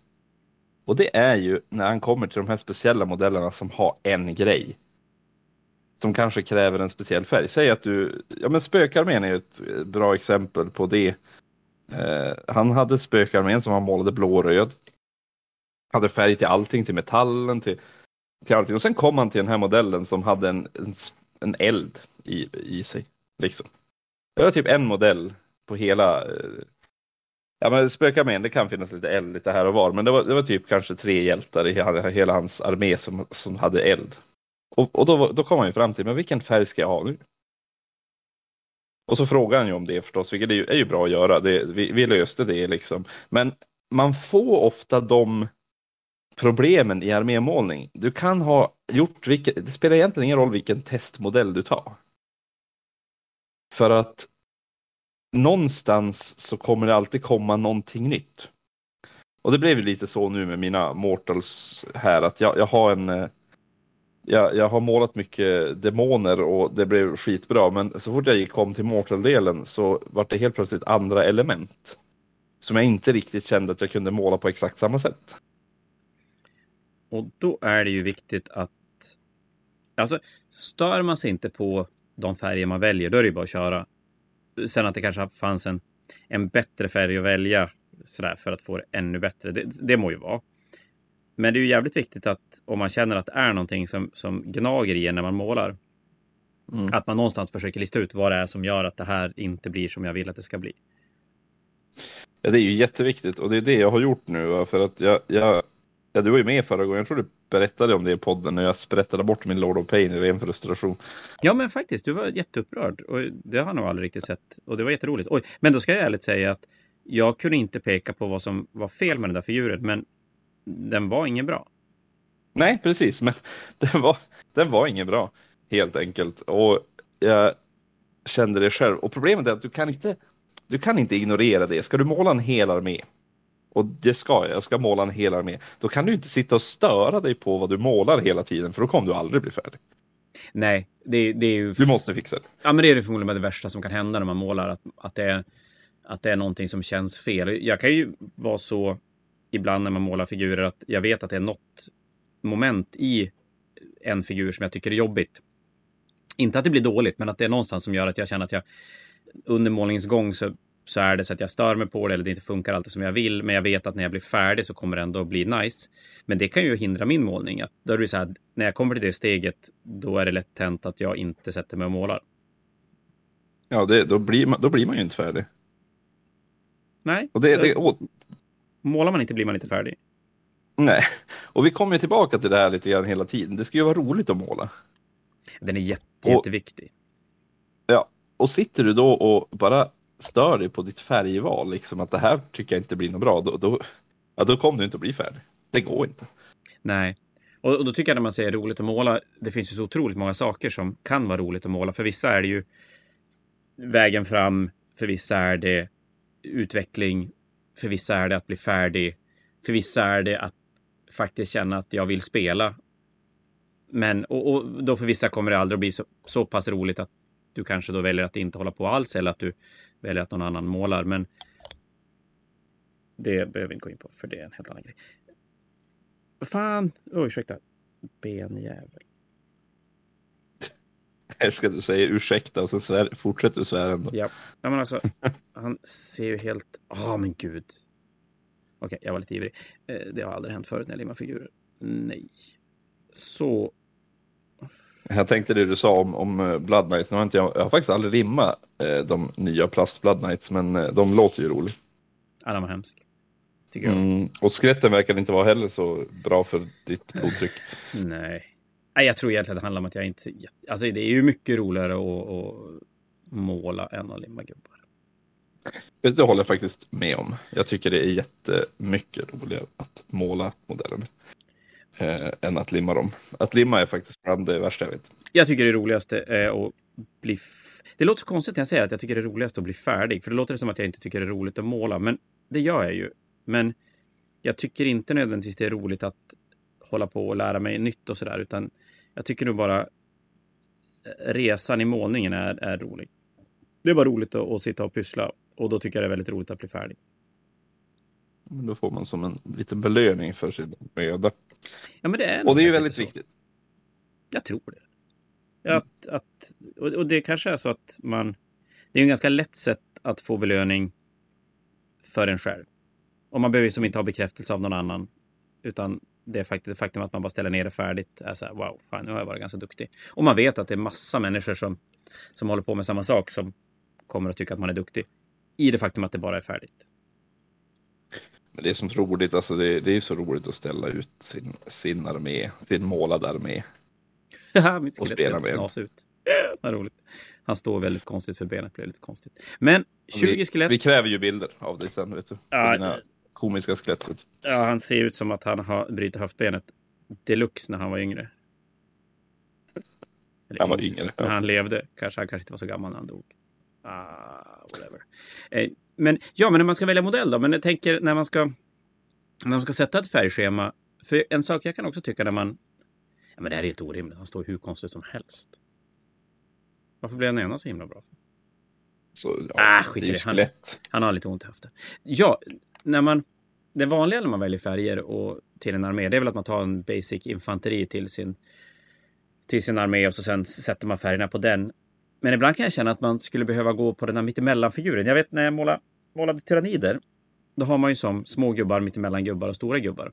Och det är ju när han kommer till de här speciella modellerna som har en grej. Som kanske kräver en speciell färg. Säg att du, ja men spökarmén är ett eh, bra exempel på det. Eh, han hade spökarmén som han målade blå-röd. Hade färg till allting, till metallen, till, till allting. Och sen kom han till den här modellen som hade en, en, en eld i, i sig. Liksom. Det var typ en modell på hela eh, Ja men spökarmén, det kan finnas lite eld lite här och var, men det var, det var typ kanske tre hjältar i hela, hela hans armé som, som hade eld. Och, och då, då kom han ju fram till, men vilken färg ska jag ha nu? Och så frågade han ju om det förstås, vilket är ju, är ju bra att göra. Det, vi, vi löste det liksom. Men man får ofta de problemen i armémålning. Du kan ha gjort vilket, det spelar egentligen ingen roll vilken testmodell du tar. För att någonstans så kommer det alltid komma någonting nytt. Och det blev ju lite så nu med mina Mortals här att jag, jag har en eh, jag, jag har målat mycket demoner och det blev skitbra. Men så fort jag kom till Mortal-delen så var det helt plötsligt andra element. Som jag inte riktigt kände att jag kunde måla på exakt samma sätt. Och då är det ju viktigt att... Alltså, stör man sig inte på de färger man väljer, då är det ju bara att köra. Sen att det kanske fanns en, en bättre färg att välja sådär, för att få det ännu bättre, det, det må ju vara. Men det är ju jävligt viktigt att om man känner att det är någonting som, som gnager i en när man målar, mm. att man någonstans försöker lista ut vad det är som gör att det här inte blir som jag vill att det ska bli. Ja, det är ju jätteviktigt och det är det jag har gjort nu. För att jag, jag, ja, du var ju med förra gången, jag tror du berättade om det i podden när jag sprättade bort min Lord of Pain i ren frustration. Ja, men faktiskt, du var jätteupprörd och det har jag nog aldrig riktigt sett och det var jätteroligt. Oj, men då ska jag ärligt säga att jag kunde inte peka på vad som var fel med den där figuren, men den var ingen bra. Nej, precis, men den var, den var ingen bra helt enkelt. Och jag kände det själv. Och problemet är att du kan inte, du kan inte ignorera det. Ska du måla en hel armé, och det ska jag, jag ska måla en hel armé, då kan du inte sitta och störa dig på vad du målar hela tiden, för då kommer du aldrig bli färdig. Nej, det, det är ju... Du måste fixa det. Ja, men det är förmodligen det värsta som kan hända när man målar, att, att, det är, att det är någonting som känns fel. Jag kan ju vara så ibland när man målar figurer att jag vet att det är något moment i en figur som jag tycker är jobbigt. Inte att det blir dåligt, men att det är någonstans som gör att jag känner att jag under målningens gång så, så är det så att jag stör mig på det eller det inte funkar alltid som jag vill. Men jag vet att när jag blir färdig så kommer det ändå bli nice. Men det kan ju hindra min målning. Att då är det så här, när jag kommer till det steget, då är det lätt hänt att jag inte sätter mig och målar. Ja, det, då, blir man, då blir man ju inte färdig. Nej. Och det, det, Målar man inte blir man inte färdig. Nej, och vi kommer ju tillbaka till det här lite grann hela tiden. Det ska ju vara roligt att måla. Den är jätte, och, jätteviktig. Ja, och sitter du då och bara stör dig på ditt färgval, liksom att det här tycker jag inte blir något bra, då, då, ja, då kommer du inte att bli färdig. Det går inte. Nej, och, och då tycker jag när man säger roligt att måla, det finns ju så otroligt många saker som kan vara roligt att måla. För vissa är det ju vägen fram, för vissa är det utveckling, för vissa är det att bli färdig. För vissa är det att faktiskt känna att jag vill spela. Men och, och då för vissa kommer det aldrig att bli så, så pass roligt att du kanske då väljer att inte hålla på alls eller att du väljer att någon annan målar. Men det behöver vi inte gå in på för det är en helt annan grej. Fan, oh, ursäkta. Benjävel. Älskar att du säger ursäkta och sen svär, fortsätter du svära ändå. Ja, ja men alltså, han ser ju helt... Ja, oh, men gud. Okej, okay, jag var lite ivrig. Eh, det har aldrig hänt förut när jag limmar figurer. Nej. Så... Jag tänkte det du sa om, om eh, Blood Knights. Nu har inte jag, jag har faktiskt aldrig limmat eh, de nya plast Blood Knights, men de låter ju roliga. Ja, de var hemsk. Tycker jag. Mm, och skeletten verkar inte vara heller så bra för ditt blodtryck. Nej. Nej, jag tror egentligen det handlar om att jag inte... Alltså det är ju mycket roligare att, att måla än att limma gubbar. Det håller jag faktiskt med om. Jag tycker det är jättemycket roligare att måla modellerna eh, än att limma dem. Att limma är faktiskt bland det värsta jag vet. Jag tycker det roligaste är att bli... Det låter så konstigt när jag säger att jag tycker det är roligast att bli färdig. För det låter som att jag inte tycker det är roligt att måla. Men det gör jag ju. Men jag tycker inte nödvändigtvis det är roligt att hålla på och lära mig nytt och sådär. Utan jag tycker nog bara resan i målningen är, är rolig. Det är bara roligt att, att sitta och pyssla och då tycker jag det är väldigt roligt att bli färdig. Men då får man som en liten belöning för sin möda. Ja, men det är och det är ju väldigt så. viktigt. Jag tror det. Mm. Att, att, och det kanske är så att man... Det är en ganska lätt sätt att få belöning för en själv. Och man behöver ju som inte ha bekräftelse av någon annan. Utan det är faktiskt faktum att man bara ställer ner det färdigt är så här, wow, fan, nu har jag varit ganska duktig. Och man vet att det är massa människor som, som håller på med samma sak som kommer att tycka att man är duktig. I det faktum att det bara är färdigt. Men det är som roligt, alltså det, det är så roligt att ställa ut sin, sin armé, sin målade armé. Mitt skelett ser knas ut. Vad roligt. Han står väldigt konstigt för benet blir lite konstigt. Men 20 vi, skelett. Vi kräver ju bilder av dig sen, vet du. Ja, komiska skelettet. Ja, han ser ut som att han har brutit höftbenet deluxe när han var yngre. Eller han var yngre. När han levde. Kanske han kanske inte var så gammal när han dog. Ah, whatever. Eh, men ja, men när man ska välja modell då. Men jag tänker när man ska, när man ska sätta ett färgschema. För en sak jag kan också tycka när man Ja, men det här är helt orimligt. Han står hur konstigt som helst. Varför blev den ena så himla bra? Så, ja, Ah, skit det är ju Han-. Han har lite ont i höften. Ja, när man... Det vanliga när man väljer färger och till en armé, det är väl att man tar en basic infanteri till sin, till sin armé och så sen sätter man färgerna på den. Men ibland kan jag känna att man skulle behöva gå på den här mittemellan-figuren. Jag vet när jag målade, målade tyrannider, då har man ju som små gubbar, mittemellan-gubbar och stora gubbar.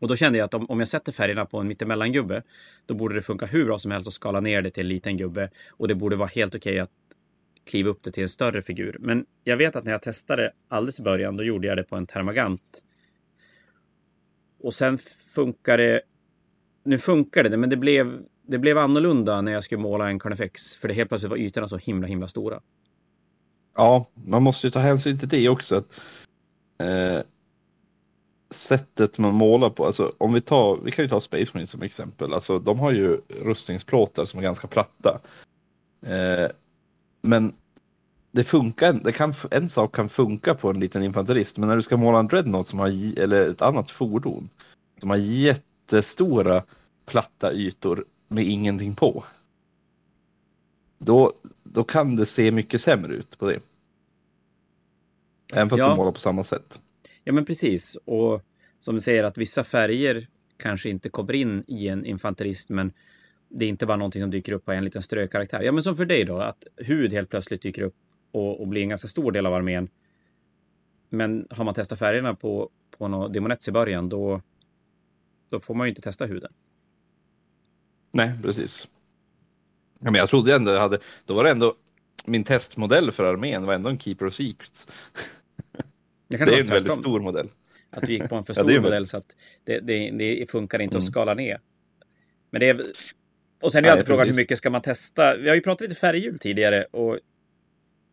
Och då kände jag att om, om jag sätter färgerna på en mittemellan-gubbe, då borde det funka hur bra som helst att skala ner det till en liten gubbe. Och det borde vara helt okej att kliva upp det till en större figur. Men jag vet att när jag testade alldeles i början, då gjorde jag det på en Termagant. Och sen funkar det... Nu funkar det, men det blev, det blev annorlunda när jag skulle måla en Carnifex. För det helt plötsligt var ytorna så himla, himla stora. Ja, man måste ju ta hänsyn till det också. Att, eh, sättet man målar på, alltså om vi tar, vi kan ju ta Space Marine som exempel. Alltså de har ju rustningsplåtar som är ganska platta. Eh, men det funkar, det kan, en sak kan funka på en liten infanterist, men när du ska måla en dreadnought som har, eller ett annat fordon, som har jättestora platta ytor med ingenting på. Då, då kan det se mycket sämre ut på det. Även fast Ja. du målar på samma sätt. Ja, men precis. Och som du säger att vissa färger kanske inte kommer in i en infanterist, men det inte bara någonting som dyker upp på en liten strökaraktär. Ja, men som för dig då, att hud helt plötsligt dyker upp och, och blir en ganska stor del av armén. Men har man testat färgerna på, på några demonets i början, då, då får man ju inte testa huden. Nej, precis. Ja, men jag trodde ändå jag hade, då var det ändå min testmodell för armén var ändå en Keeper of Secrets. Det är en väldigt tvärtom, stor modell. att du gick på en för Ja, stor väl- modell så att det, det, det funkar inte att Mm. skala ner. Men det är... Och sen är alltid frågan hur mycket ska man testa? Vi har ju pratat lite färghjul tidigare och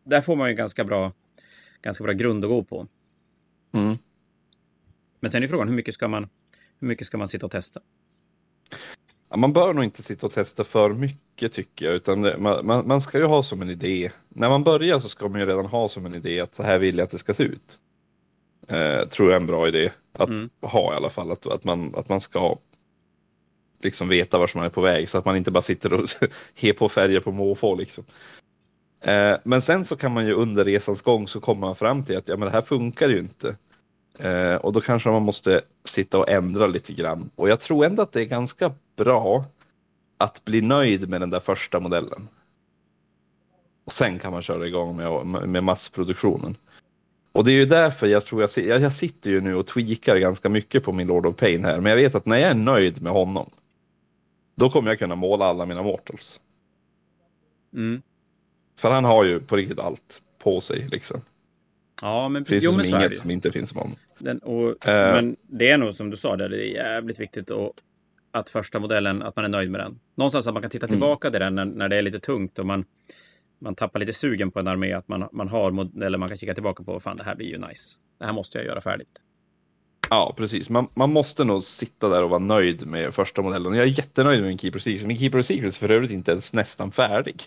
där får man ju ganska bra, ganska bra grund att gå på. Mm. Men sen är frågan hur mycket ska man, hur mycket ska man sitta och testa? Ja, man bör nog inte sitta och testa för mycket tycker jag, utan det, man, man, man ska ju ha som en idé. När man börjar så ska man ju redan ha som en idé att så här vill jag att det ska se ut. Eh, tror jag är en bra idé att Mm. ha i alla fall, att, att, man, att man ska liksom veta vart man är på väg så att man inte bara sitter och he på färger på måfå liksom. Eh, men sen så kan man ju under resans gång så kommer man fram till att ja, men det här funkar ju inte. Eh, och då kanske man måste sitta och ändra lite grann. Och jag tror ändå att det är ganska bra att bli nöjd med den där första modellen. Och sen kan man köra igång med, med massproduktionen. Och det är ju därför jag tror jag, jag, jag sitter ju nu och tweakar ganska mycket på min Lord of Pain här. Men jag vet att när jag är nöjd med honom, då kommer jag kunna måla alla mina Mortals. Mm. För han har ju på riktigt allt på sig liksom. Ja, men, Det finns jo, men som det inget ju. som inte finns med honom. Den, och, Eh. Men det är nog som du sa, där, det är jävligt viktigt att, att första modellen, att man är nöjd med den. Någonstans att man kan titta Mm. tillbaka till den när, när det är lite tungt och man, man tappar lite sugen på en armé. Att man, man har modeller man kan kika tillbaka på. Fan, det här blir ju nice. Det här måste jag göra färdigt. Ja, precis. Man, man måste nog sitta där och vara nöjd med första modellen. Jag är jättenöjd med min Keeper Secrets. Min Keeper Secrets är för övrigt inte ens nästan färdig.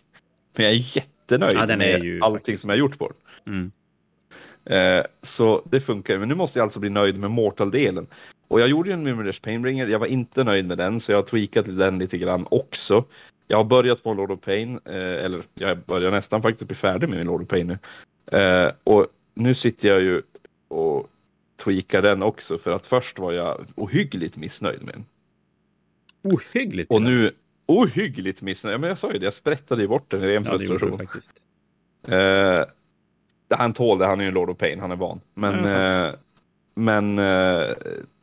Men jag är jättenöjd Ja, är med ju allting faktiskt- som jag gjort på den. Mm. Eh, så det funkar. Men nu måste jag alltså bli nöjd med Mortal-delen. Och jag gjorde ju en Mirror's Painbringer. Jag var inte nöjd med den, så jag har tweakat den lite grann också. Jag har börjat på Lord of Pain, eh, eller jag börjar nästan faktiskt bli färdig med min Lord of Pain nu. Eh, och nu sitter jag ju och tweakar den också, för att först var jag ohyggligt missnöjd med den. Ohyggligt! Och nu ohyggligt missnöjd. Ja, men jag sa ju det, jag sprättade ju bort den i ren ja, frustration. faktiskt. Eh, han tål det, han är ju en Lord of Pain, han är van. Men, eh, men eh,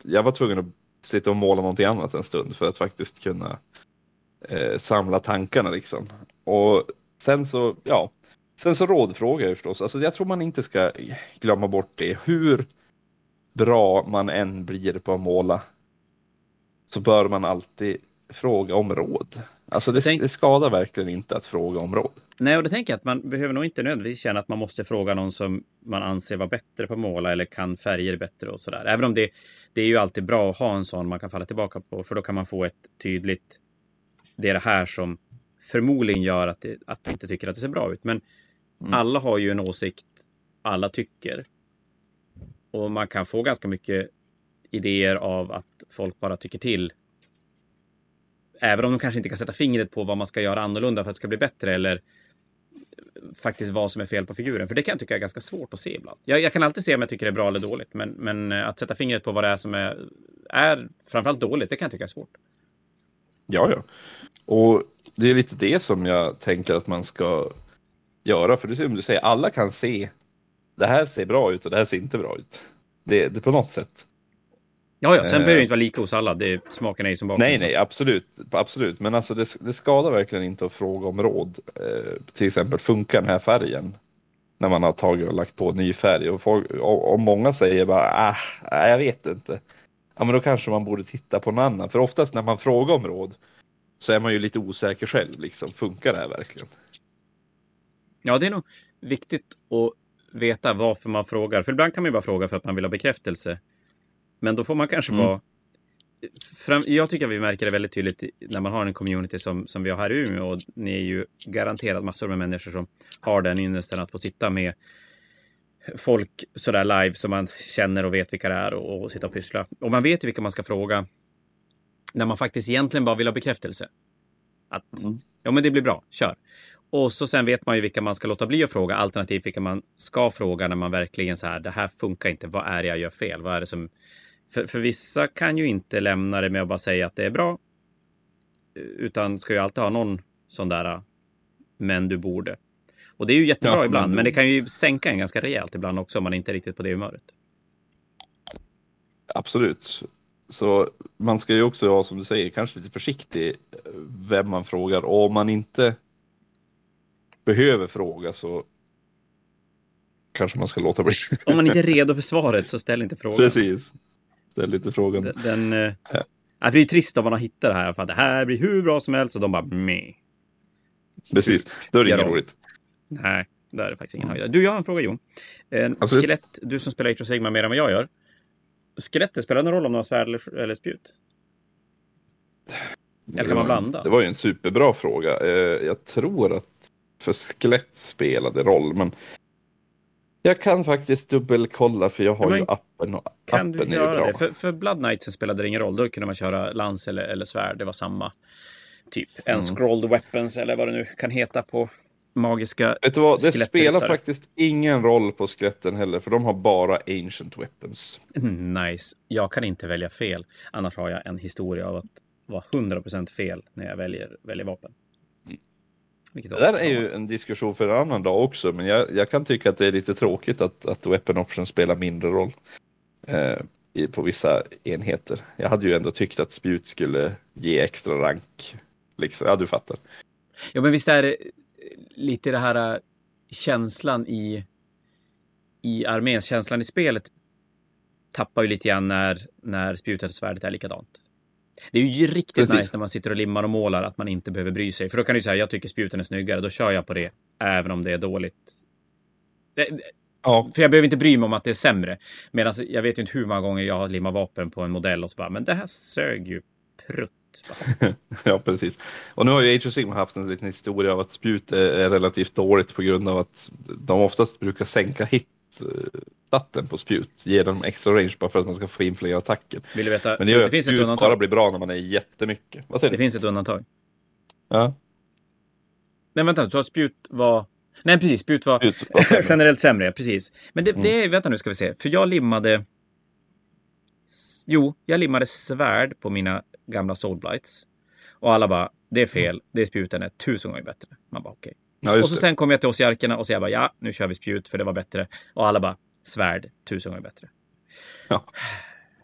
jag var tvungen att sitta och måla någonting annat en stund för att faktiskt kunna eh, samla tankarna liksom. Och sen så, ja, sen så ju förstås. Alltså jag tror man inte ska glömma bort det. Hur bra man än blir på att måla så bör man alltid fråga om råd. Alltså det, Tänk- det skadar verkligen inte att fråga om råd. Nej, och det tänker jag att man behöver nog inte nödvändigtvis känna att man måste fråga någon som man anser vara bättre på att måla eller kan färger bättre och sådär. Även om det, det är ju alltid bra att ha en sån man kan falla tillbaka på, för då kan man få ett tydligt... Det är det här som förmodligen gör att, det, att du inte tycker att det ser bra ut. Men Mm. alla har ju en åsikt alla tycker. Och man kan få ganska mycket idéer av att folk bara tycker till även om de kanske inte kan sätta fingret på vad man ska göra annorlunda för att det ska bli bättre eller faktiskt vad som är fel på figuren. För det kan jag tycka är ganska svårt att se ibland. Jag, jag kan alltid se om jag tycker det är bra eller dåligt, men, men eh, att sätta fingret på vad det är som är, är framförallt dåligt, det kan jag tycka är svårt. Ja, ja. Och det är lite det som jag tänker att man ska göra. För det som du säger, alla kan se det här ser bra ut och det här ser inte bra ut. Det, det på något sätt. Ja, ja. Sen behöver det inte vara lika hos alla. Det, smaken är ju som bakom. Nej, nej, absolut. Absolut. Men alltså det, det skadar verkligen inte att fråga om råd. Eh, till exempel, funkar den här färgen? När man har tagit och lagt på ny färg. Och, folk, och, och många säger bara, ah, jag vet inte. Ja, men då kanske man borde titta på någon annan. För oftast när man frågar om råd så är man ju lite osäker själv. Liksom. Funkar det här verkligen? Ja, det är nog viktigt att veta varför man frågar. För ibland kan man ju bara fråga för att man vill ha bekräftelse. Men då får man kanske mm. vara... Fram, jag tycker att vi märker det väldigt tydligt när man har en community som, som vi har här i Umeå. Och ni är ju garanterat massor med människor som har den ynnesten att få sitta med folk sådär live som man känner och vet vilka det är och, och sitta och pyssla. Och man vet ju vilka man ska fråga när man faktiskt egentligen bara vill ha bekräftelse. Att mm. ja, men det blir bra, kör. Och så sen vet man ju vilka man ska låta bli att fråga, alternativt vilka man ska fråga när man verkligen så här, det här funkar inte, vad är det jag gör fel? Vad är det som... För, för vissa kan ju inte lämna det med att bara säga att det är bra, utan ska ju alltid ha någon sån där, men du borde. Och det är ju jättebra ja, ibland, men det kan ju sänka en ganska rejält ibland också om man inte är riktigt på det humöret. Absolut. Så man ska ju också vara, som du säger, kanske lite försiktig vem man frågar. Och om man inte behöver fråga så kanske man ska låta bli. Om man inte är redo för svaret så ställ inte frågan. Precis. Ställ inte frågan. Den, den eh, ja. ja. det är ju trist om man har hittat det här. För att det här blir hur bra som helst och de bara meh. Precis, då är det inget roligt. Nej, det är det faktiskt ingen höjdare. Du, jag har en fråga Jon. En skelett, du som spelar Age Sigma mer än vad jag gör. Skelettet, spelar det någon roll om de har svärd eller, eller spjut? Eller kan man blanda? Det var ju en superbra fråga. Eh, jag tror att för skelett spelade roll. Men jag kan faktiskt dubbelkolla för jag har ja, ju appen. Och kan appen du göra det? För, för Blood Knights spelade det ingen roll. Då kunde man köra lans eller, eller svärd. Det var samma typ. En mm. scrolled weapons eller vad det nu kan heta på magiska Vet du vad, det spelar faktiskt ingen roll på skeletten heller, för de har bara ancient weapons. Nice. Jag kan inte välja fel. Annars har jag en historia av att vara 100% fel när jag väljer, väljer vapen. Vilket det där är ju en diskussion för en annan dag också, men jag, jag kan tycka att det är lite tråkigt att, att weapon option spelar mindre roll eh, i, på vissa enheter. Jag hade ju ändå tyckt att spjut skulle ge extra rank. Liksom. Ja, du fattar. Ja, men visst är det lite det här äh, känslan i, i armén, känslan i spelet tappar ju lite grann när, när spjutet och svärdet är likadant. Det är ju riktigt Precis. nice när man sitter och limmar och målar att man inte behöver bry sig. För då kan du säga, jag tycker spjuten är snyggare, då kör jag på det, även om det är dåligt. Ja. För jag behöver inte bry mig om att det är sämre. Medan jag vet ju inte hur många gånger jag har limmat vapen på en modell och så bara, men det här sög ju prutt. ja, precis. Och nu har ju Age of Sigma haft en liten historia av att spjut är relativt dåligt på grund av att de oftast brukar sänka hit statten på spjut. Ge dem extra range bara för att man ska få in fler attacker. Vill du veta? Men det gör det finns ett undantag. bara blir bra när man är jättemycket. Vad säger det du? finns ett undantag. Ja. Nej, vänta. Du sa att spjut var... Nej, precis. Spjut var, spjut var sämre. generellt sämre. Precis. Men det, mm. det. Vänta nu ska vi se. För jag limmade... Jo, jag limmade svärd på mina gamla soulblights. Och alla bara, det är fel. Det är spjuten är tusen gånger bättre. Man bara, okej. Okay. Ja, och så sen kom jag till oss och så jag bara, ja, nu kör vi spjut för det var bättre. Och alla bara, svärd, tusen gånger bättre. Ja,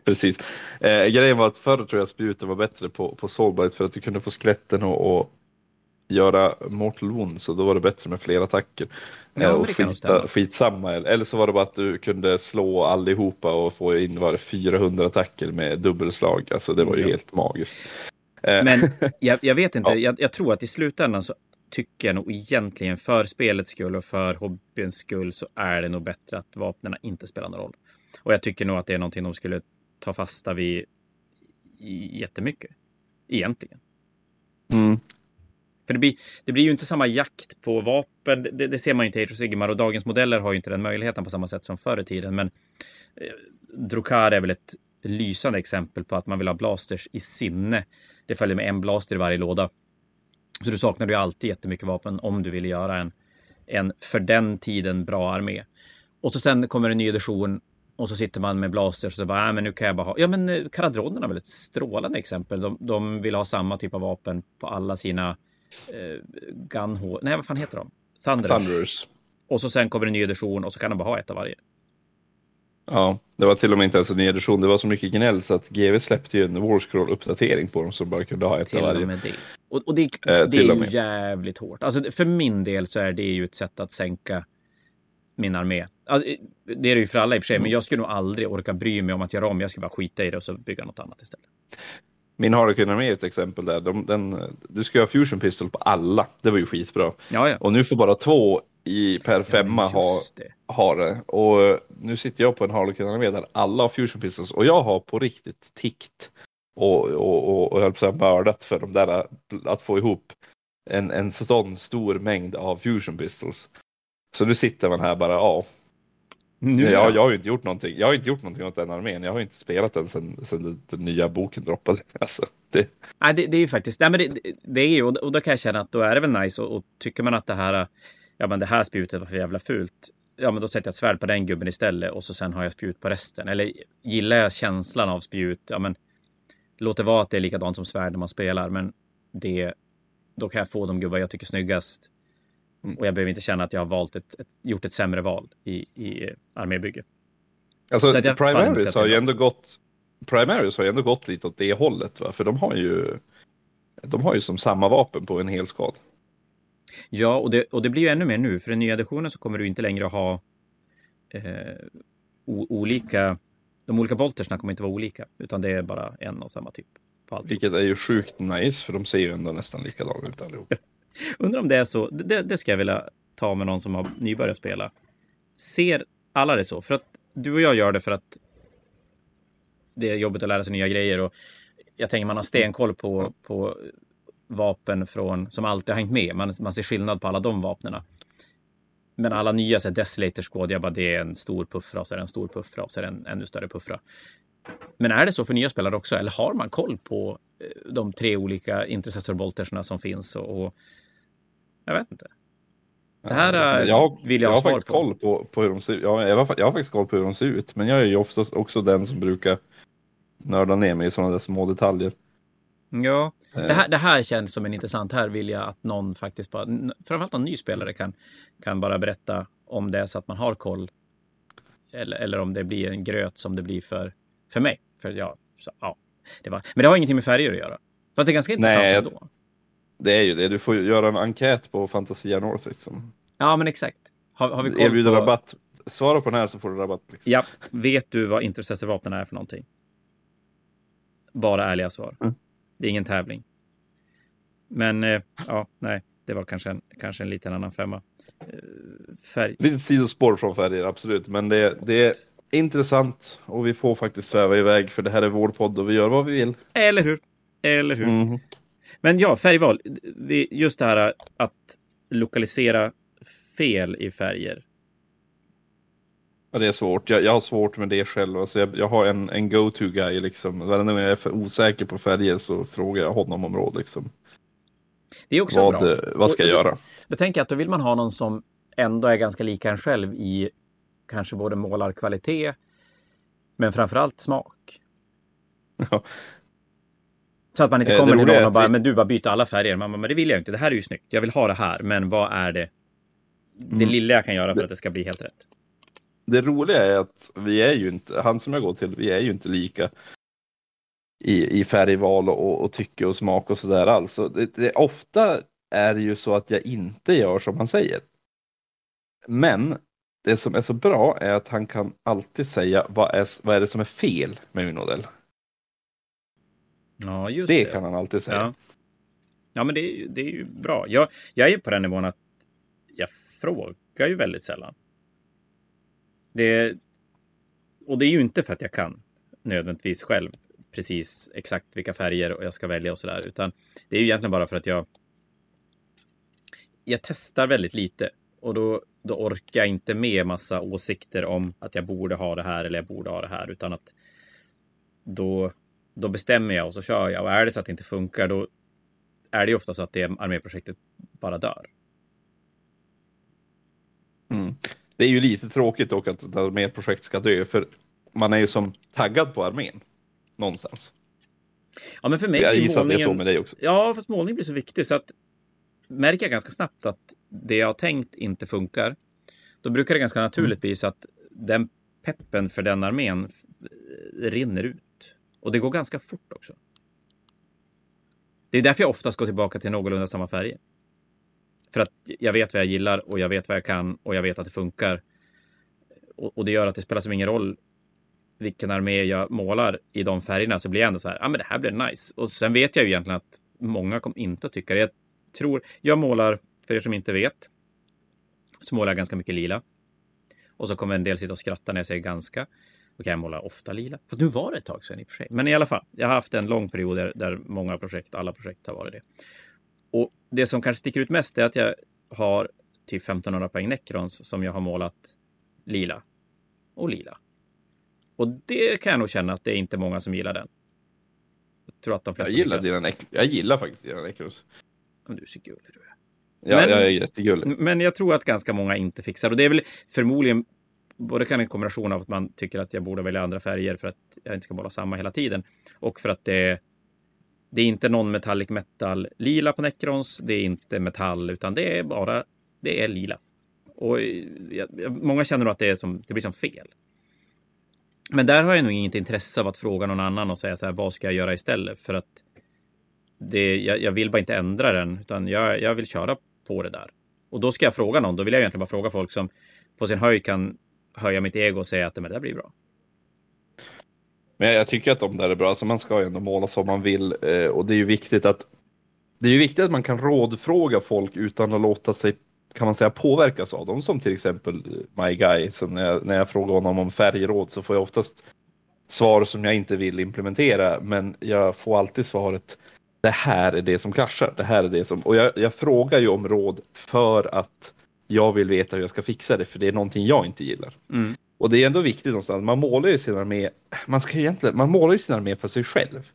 precis. Eh, grejen var att förr tror jag spjuten var bättre på, på Soulbite för att du kunde få skeletten och, och göra mortal wounds och då var det bättre med fler attacker. Ja, eh, och skita, skitsamma. Eller så var det bara att du kunde slå allihopa och få in var 400 attacker med dubbelslag. Alltså det var ju ja. helt magiskt. Eh, Men jag, jag vet inte, ja. jag, jag, tror att i slutändan så tycker jag nog egentligen för spelets skull och för hobbyns skull så är det nog bättre att vapnen inte spelar någon roll. Och jag tycker nog att det är någonting de skulle ta fasta vid jättemycket. Egentligen. Mm. För det blir, det blir ju inte samma jakt på vapen. Det, det ser man ju inte i of Sigmar och dagens modeller har ju inte den möjligheten på samma sätt som förr i tiden. Men eh, Drukar är väl ett lysande exempel på att man vill ha blasters i sinne. Det följer med en blaster i varje låda. Så du saknar ju alltid jättemycket vapen om du vill göra en, en för den tiden bra armé. Och så sen kommer en ny edition och så sitter man med blasters och så bara, äh, men nu kan jag bara ha. Ja, men eh, Karadronerna är väl ett strålande exempel. De, de vill ha samma typ av vapen på alla sina eh, Gunho... Nej, vad fan heter de? Thunderers. Thunderers. Och så sen kommer en ny edition och så kan de bara ha ett av varje. Ja, det var till och med inte ens en ny edition. Det var så mycket gnäll så att GV släppte ju en Warscroll-uppdatering på dem som bara kunde ha ett Till av och varje. med det. Och, och det, Eh, det är ju jävligt hårt. Alltså för min del så är det ju ett sätt att sänka min armé. Alltså, det är det ju för alla i och för sig, men jag skulle nog aldrig orka bry mig om att göra om. Jag skulle bara skita i det och så bygga något annat istället. Min Harlequin Armé är ett exempel där. De, den, du ska ha Fusion Pistol på alla. Det var ju skitbra. Ja, ja. Och nu får bara två i per femma Ja, ha, ha det. Och nu sitter jag på en Harlequin Armé där alla har Fusion Pistols. Och jag har på riktigt tikt och, och, och, och höll på att mördat för de där att få ihop en, en sån stor mängd av Fusion Pistols. Så nu sitter man här bara, ja, Nu, jag, jag har ju inte gjort någonting. Jag har inte gjort någonting åt den armén. Jag har inte spelat den sedan den, den nya boken droppade. Alltså, det, Nej, det, det är ju faktiskt, nej, men det, det är ju, och då kan jag känna att då är det väl nice och, och tycker man att det här, ja men det här spjutet var för jävla fult. Ja, men då sätter jag ett svärd på den gubben istället och så sen har jag spjut på resten. Eller gillar jag känslan av spjut, ja men låt det vara att det är likadant som svärd när man spelar, men det, då kan jag få de gubbar jag tycker snyggast. Mm. Och jag behöver inte känna att jag har valt ett, ett, gjort ett sämre val i, i eh, armébygge. Alltså, Primaris har ju ändå gått Primaris har ju ändå gått lite åt det hållet, va? för de har ju de har ju som samma vapen på en hel skad. Ja, och det, och det blir ju ännu mer nu. För i nya editionen så kommer du inte längre att ha eh, o, olika... De olika boltersna kommer inte vara olika, utan det är bara en och samma typ på allt. Vilket är ju sjukt nice, för de ser ju ändå nästan likadana ut allihop. Undrar om det är så. Det, det ska jag vilja ta med någon som har nybörjat spela. Ser alla det så? För att du och jag gör det för att det är jobbigt att lära sig nya grejer. Och jag tänker man har stenkoll på, på vapen från, som alltid har hängt med. Man, man ser skillnad på alla de vapnen. Men alla nya så här, Desolator Squad, jag bara det är en stor puffra och så är det en stor puffra och så är det en ännu större puffra. Men är det så för nya spelare också? Eller har man koll på eh, de tre olika intercessor-boltersna som finns? Och, och jag vet inte. Det här eh, jag, har- vill jag jag ha svar faktiskt på. koll på, på hur de ser ut. Ja, jag, har, jag har faktiskt koll på hur de ser ut, men jag är ju oftast också den som brukar nörda ner mig i sådana där små detaljer. Ja, Eh, det här, det här känns som en intressant. Här vill jag att någon faktiskt bara, framförallt någon ny spelare kan, kan bara berätta om det så att man har koll. Eller, eller om det blir en gröt som det blir för, för mig. För ja, så, ja, det var, men det har ingenting med färger att göra. Fast det är ganska intressant Nej, ändå. Det är ju det, du får göra en enkät på Fantasia North. Liksom. Ja, men exakt. Har, har vi koll Erbjuder på... rabatt. Svara på den här så får du rabatt. Liksom. Ja, vet du vad intercessorvapen är för någonting? Bara ärliga svar. Mm. Det är ingen tävling. Men eh, ja, nej, det var kanske en, kanske en liten annan femma. Eh, färg. Lite sidospår från färger, absolut. Men det, det är intressant och vi får faktiskt sväva iväg för det här är vår podd och vi gör vad vi vill. Eller hur? Eller hur? Mhm. Men ja, färgval. Just det här att lokalisera fel i färger. Ja, det är svårt. Jag, jag har svårt med det själv. Alltså jag, jag har en, en go-to guy liksom. Varenda gång jag är för osäker på färger så frågar jag honom om råd liksom. Det är också Vad, bra. eh, vad ska jag Och- göra? Då tänker jag att då vill man ha någon som ändå är ganska lik en själv i kanske både målarkvalitet, men framförallt smak. Ja. Så att man inte Eh, kommer till någon och bara, vi- men du bara byter alla färger. Man bara, men det vill jag inte. Det här är ju snyggt. Jag vill ha det här. Men vad är det? Det Mm. lilla jag kan göra för att det ska bli helt rätt. Det roliga är att vi är ju inte, han som jag går till, vi är ju inte lika i, i färgval och, och tycke och smak och sådär alls. Så Det, det, ofta är det ju så att jag inte gör som han säger. Men det som är så bra är att han kan alltid säga vad är, vad är det som är fel med min modell. Ja, just Det det. kan han alltid säga. Ja, ja men det det är ju bra. Jag, jag är på den nivån att jag frågar ju väldigt sällan. Det, och det är ju inte för att jag kan nödvändigtvis själv precis exakt vilka färger och jag ska välja och sådär, utan det är ju egentligen bara för att jag jag testar väldigt lite och då, då orkar jag inte med massa åsikter om att jag borde ha det här eller jag borde ha det här, utan att då, då bestämmer jag och så kör jag. Och är det så att det inte funkar, då är det ju ofta så att det arméprojektet bara dör. Mm. Det är ju lite tråkigt dock att ett arméprojekt ska dö, för man är ju som taggad på armén någonstans. Ja, men för mig Jag gissar att det är målningen- så med dig också. Ja, fast målning blir så viktig så att märker jag ganska snabbt att det jag har tänkt inte funkar. Då brukar det ganska naturligt bli så att den peppen för den armén rinner ut. Och det går ganska fort också. Det är därför jag oftast går tillbaka till någorlunda samma färger. För att jag vet vad jag gillar och jag vet vad jag kan och jag vet att det funkar. Och, och det gör att det spelar som ingen roll vilken armé jag målar i de färgerna så blir jag ändå så här, ja men det här blir nice. Och sen vet jag ju egentligen att många kommer inte att tycka det. Jag tror, jag målar, för er som inte vet, så målar jag ganska mycket lila. Och så kommer en del sitta och skratta när jag säger ganska. Och kan jag måla ofta lila. Fast nu var det ett tag sedan i och för sig. Men i alla fall, jag har haft en lång period där, där många projekt, alla projekt har varit det. Och det som kanske sticker ut mest är att jag har typ 1500 poäng Necrons som jag har målat lila och lila. Och det kan jag nog känna att det är inte många som gillar den. Jag tror att de Jag flesta gillar, tycker dina jag gillar faktiskt dina Necros. att du är så gullig du är. Ja, Men- jag är jättegullig. Men jag tror att ganska många inte fixar. Och det är väl förmodligen både kan en kombination av att man tycker att jag borde välja andra färger för att jag inte ska måla samma hela tiden. Och för att det, det är inte någon metallic metal lila på Necrons. Det är inte metall, utan det är bara det är lila. Och eh, jag, jag, många känner nog att det, är som, det blir som fel. Men där har jag nog inget intresse av att fråga någon annan och säga så här, vad ska jag göra istället? För att det, jag, jag vill bara inte ändra den, utan jag, jag vill köra på det där. Och då ska jag fråga någon, då vill jag egentligen bara fråga folk som på sin höjd kan höja mitt ego och säga att det där blir bra. Men jag, tycker att de där är bra. Alltså man ska ju ändå måla som man vill eh, och det är ju viktigt att det är ju viktigt att man kan rådfråga folk utan att låta sig kan man säga påverkas av dem som till exempel My Guy. Som när jag, när jag frågar honom om färgråd så får jag oftast svar som jag inte vill implementera men jag får alltid svaret det här är det som kraschar. Det här är det som och jag, jag frågar ju om råd för att jag vill veta hur jag ska fixa det för det är någonting jag inte gillar. Mm. Och det är ändå viktigt någonstans. Man målar ju sin armé. Man ska egentligen, man målar ju sin armé för sig själv.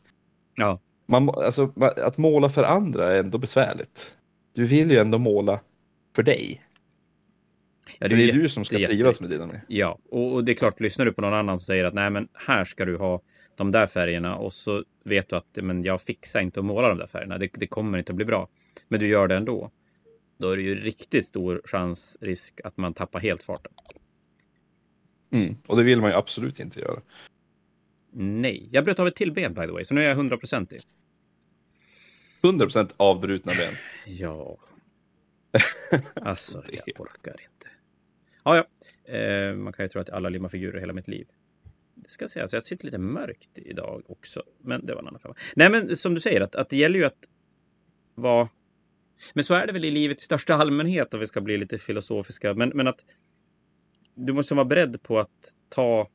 Ja, Man, alltså, att måla för andra är ändå besvärligt. Du vill ju ändå måla för dig. ja det är jätte- du som ska trivas med din armé. Ja, och, och det är klart, lyssnar du på någon annan som säger att nej, men här ska du ha de där färgerna och så vet du att men jag fixar inte att måla de där färgerna. Det, det kommer inte att bli bra. Men du gör det ändå. Då är det ju riktigt stor chans, risk att man tappar helt farten. Mm. Och det vill man ju absolut inte göra. Nej, jag bröt av ett till ben by the way, så nu är jag 100% i. 100% avbrutna ben. Ja. Alltså, jag orkar inte. Ja, ja. Eh, man kan ju tro att alla limmar figurer hela mitt liv. Det ska sägas, jag sitter lite mörkt idag också. Men det var en annan femma. Nej, men som du säger, att, att det gäller ju att vara... Men så är det väl i livet i största allmänhet, om vi ska bli lite filosofiska. Men, men att du måste vara beredd på att ta